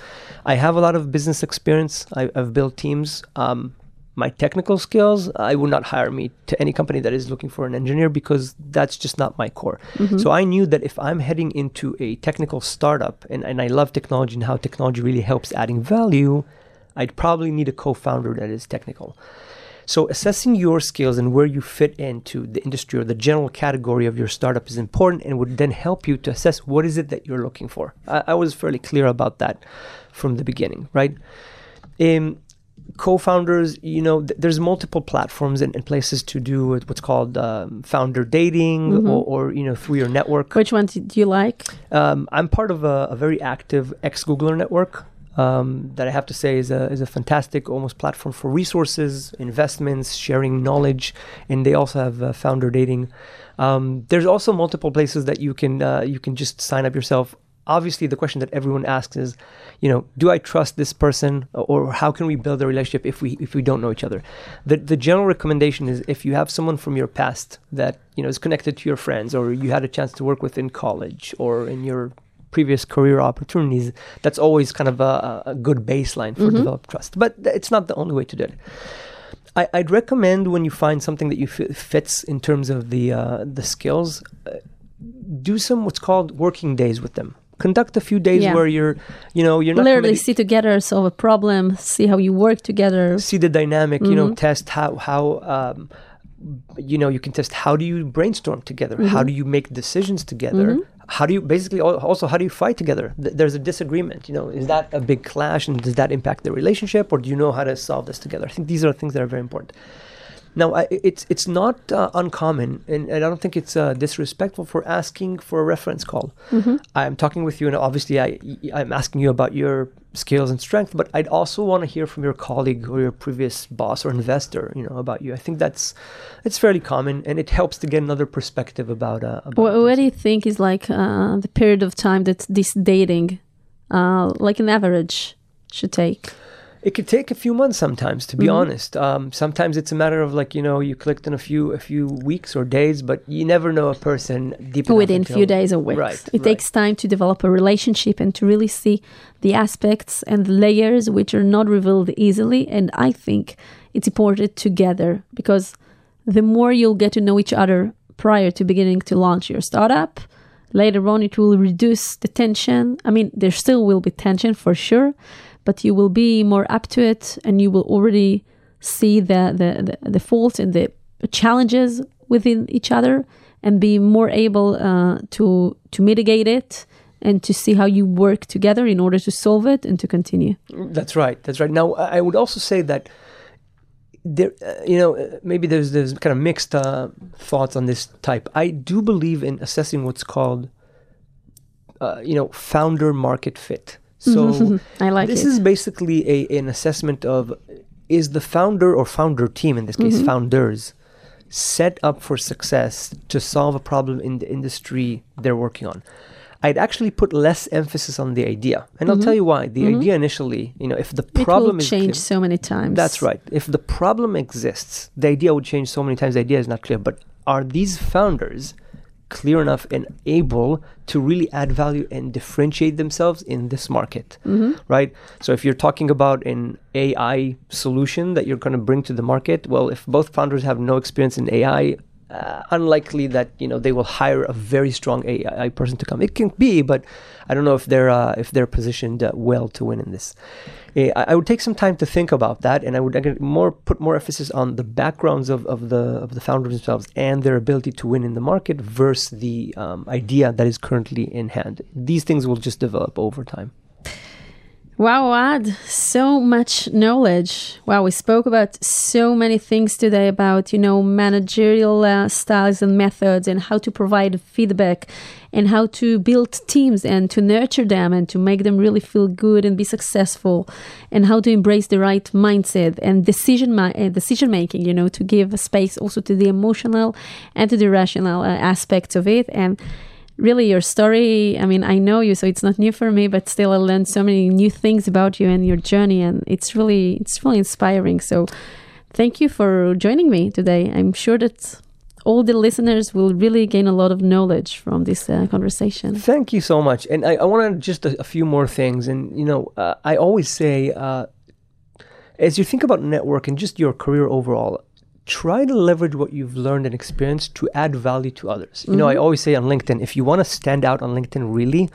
I have a lot of business experience. I, i've built teams. Um, my technical skills i would not hire me to any company that is looking for an engineer because that's just not my core. So i knew that if i'm heading into a technical startup and, and i love technology and how technology really helps adding value i'd probably need a co-founder that is technical so assessing your skills and where you fit into the industry or the general category of your startup is important and would then help you to assess what is it that you're looking for. I, I was fairly clear about that from the beginning, right? Um, co-founders, you know, th- there's multiple platforms and, and places to do with what's called um, founder dating Mm-hmm. or, or you know through your network. Which one do you like? Um, I'm part of a, a very active ex-Googler network um, that I have to say is a is a fantastic almost platform for resources, investments, sharing knowledge, and they also have uh, founder dating. Um, there's also multiple places that you can uh, you can just sign up yourself. Obviously, the question that everyone asks is, you know, do I trust this person, or how can we build a relationship if we if we don't know each other? The the general recommendation is if you have someone from your past that you know is connected to your friends, or you had a chance to work with in college, or in your previous career opportunities, that's always kind of a, a good baseline for develop trust. But th- it's not the only way to do it. I, I'd recommend when you find something that you f- fits in terms of the uh, the skills, uh, do some what's called working days with them. Conduct a few days Yeah. where you're, you know, you're not Literally committed- sit together, solve a problem, see how you work together. see the dynamic you know Mm-hmm. test how how um, you know you can test how do you brainstorm together Mm-hmm. how do you make decisions together how do you basically also how do you fight together? There's a disagreement you know is that a big clash and does that impact the relationship or do you know how to solve this together? I think these are things that are very important now, I, it's it's not uh, uncommon, and, and I don't think it's uh, disrespectful for asking for a reference call. I'm talking with you, and obviously, I I'm asking you about your skills and strength, but I'd also want to hear from your colleague or your previous boss or investor, you know, about you. I think that's it's fairly common, and it helps to get another perspective about. Uh, about What, what do you think is like uh, the period of time that this dating, uh, like an average, should take? It could take a few months sometimes, to be Mm-hmm. honest. Um, sometimes it's a matter of like you know you clicked in a few a few weeks or days, but you never know a person deep Within until- few days or weeks. Right, It right. takes time to develop a relationship and to really see the aspects and the layers which are not revealed easily. And I think it's important together because the more you'll get to know each other prior to beginning to launch your startup, later on it will reduce the tension. I mean, there still will be tension for sure, but you will be more up to it and you will already see the, the, the, the faults and the challenges within each other and be more able uh, to to mitigate it and to see how you work together in order to solve it and to continue. That's right. That's right. Now, I would also say that there, uh, you know, uh, maybe there's there's kind of mixed uh, thoughts on this type. I do believe in assessing what's called, uh, you know, founder market fit. So I like this it. is basically a an assessment of is the founder or founder team in this case Mm-hmm. founders set up for success to solve a problem in the industry they're working on. I'd actually put less emphasis on the idea, and I'll tell you why. The idea initially, you know, if the Mm-hmm. it problem will change clear- so many times. that's right. If the problem exists, the idea would change so many times. The idea is not clear. But are these founders clear enough and able to really add value and differentiate themselves in this market? Mm-hmm. Right? So if you're talking about an AI solution that you're going to bring to the market, well, if both founders have no experience in AI, uh, unlikely that you know they will hire a very strong AI person to come. It can be, but I don't know if they're uh, if they're positioned uh, well to win in this. Uh, I, would take some time to think about that, and I would more put more emphasis on the backgrounds of, of the of the founders themselves and their ability to win in the market versus the um, idea that is currently in hand. These things will just develop over time. Wow, Ad, so much knowledge. Wow, we spoke about so many things today about, you know, managerial uh, styles and methods and how to provide feedback and how to build teams and to nurture them and to make them really feel good and be successful and how to embrace the right mindset and decision ma- uh, decision making, you know, to give space also to the emotional and to the rational uh, aspects of it and really your story i mean i know you so it's not new for me but still i learned so many new things about you and your journey and it's really it's really inspiring so thank you for joining me today i'm sure that all the listeners will really gain a lot of knowledge from this uh, conversation Thank you so much. And I, I want to just a, a few more things. And, you know, uh, I always say, uh, as you think about network and just your career overall, try to leverage what you've learned and experienced to add value to others. You know, I mm-hmm. always say on LinkedIn, if you want to stand out on LinkedIn really,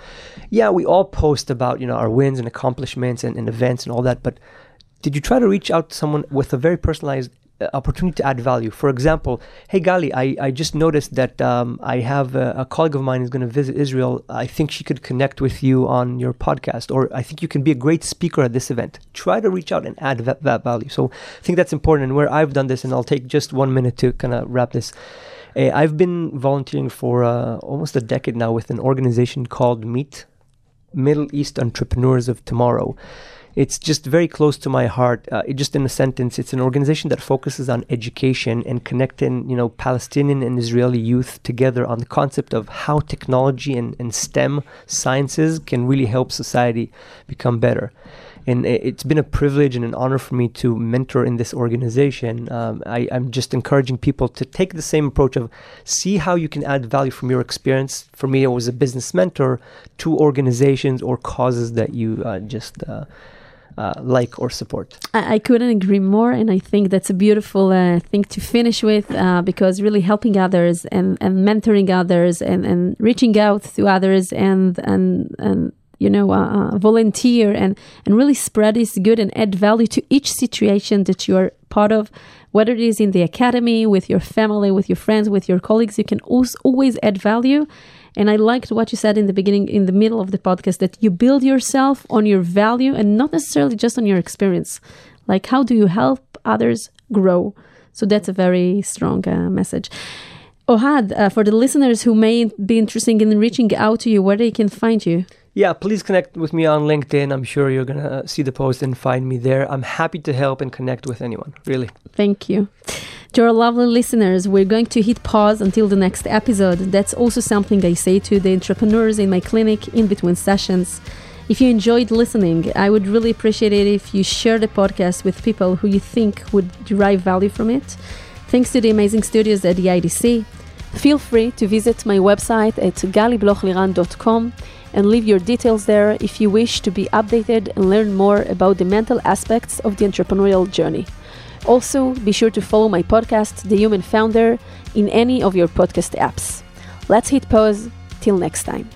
yeah, we all post about, you know, our wins and accomplishments and, and events and all that, but did you try to reach out to someone with a very personalized opportunity to add value. For example, hey Gali, I, I just noticed that um, I have a, a colleague of mine who's going to visit Israel. I think she could connect with you on your podcast, or I think you can be a great speaker at this event. Try to reach out and add that, that value. So I think that's important. And where I've done this, and I'll take just one minute to kind of wrap this. Uh, I've been volunteering for uh, almost a decade now with an organization called MEET Middle East Entrepreneurs of Tomorrow it's just very close to my heart. Uh, just in a sentence, it's an organization that focuses on education and connecting, you know, Palestinian and Israeli youth together on the concept of how technology and, and STEM sciences can really help society become better. And it's been a privilege and an honor for me to mentor in this organization. Um, I, I'm just encouraging people to take the same approach of see how you can add value from your experience. For me, it was a business mentor to organizations or causes that you uh, just uh, uh, like or support. I, I, couldn't agree more, and I think that's a beautiful uh, thing to finish with uh, because really helping others and, and mentoring others and, and reaching out to others and and and you know uh, uh, volunteer and and really spread is good and add value to each situation that you are part of whether it is in the academy with your family with your friends with your colleagues you can always add value and I liked what you said in the beginning, in the middle of the podcast, that you build yourself on your value and not necessarily just on your experience. Like, how do you help others grow? So that's a very strong uh, message. Ohad, uh, for the listeners who may be interested in reaching out to you, where they can find you? Yeah, please connect with me on LinkedIn. I'm sure you're going to see the post and find me there. I'm happy to help and connect with anyone, really. Thank you. To our lovely listeners, we're going to hit pause until the next episode. That's also something I say to the entrepreneurs in my clinic in between sessions. If you enjoyed listening, I would really appreciate it if you share the podcast with people who you think would derive value from it. Thanks to the amazing studios at the IDC. Feel free to visit my website at galiblochliran.com and leave your details there if you wish to be updated and learn more about the mental aspects of the entrepreneurial journey. Also, be sure to follow my podcast, The Human Founder, in any of your podcast apps. Let's hit pause. Till next time.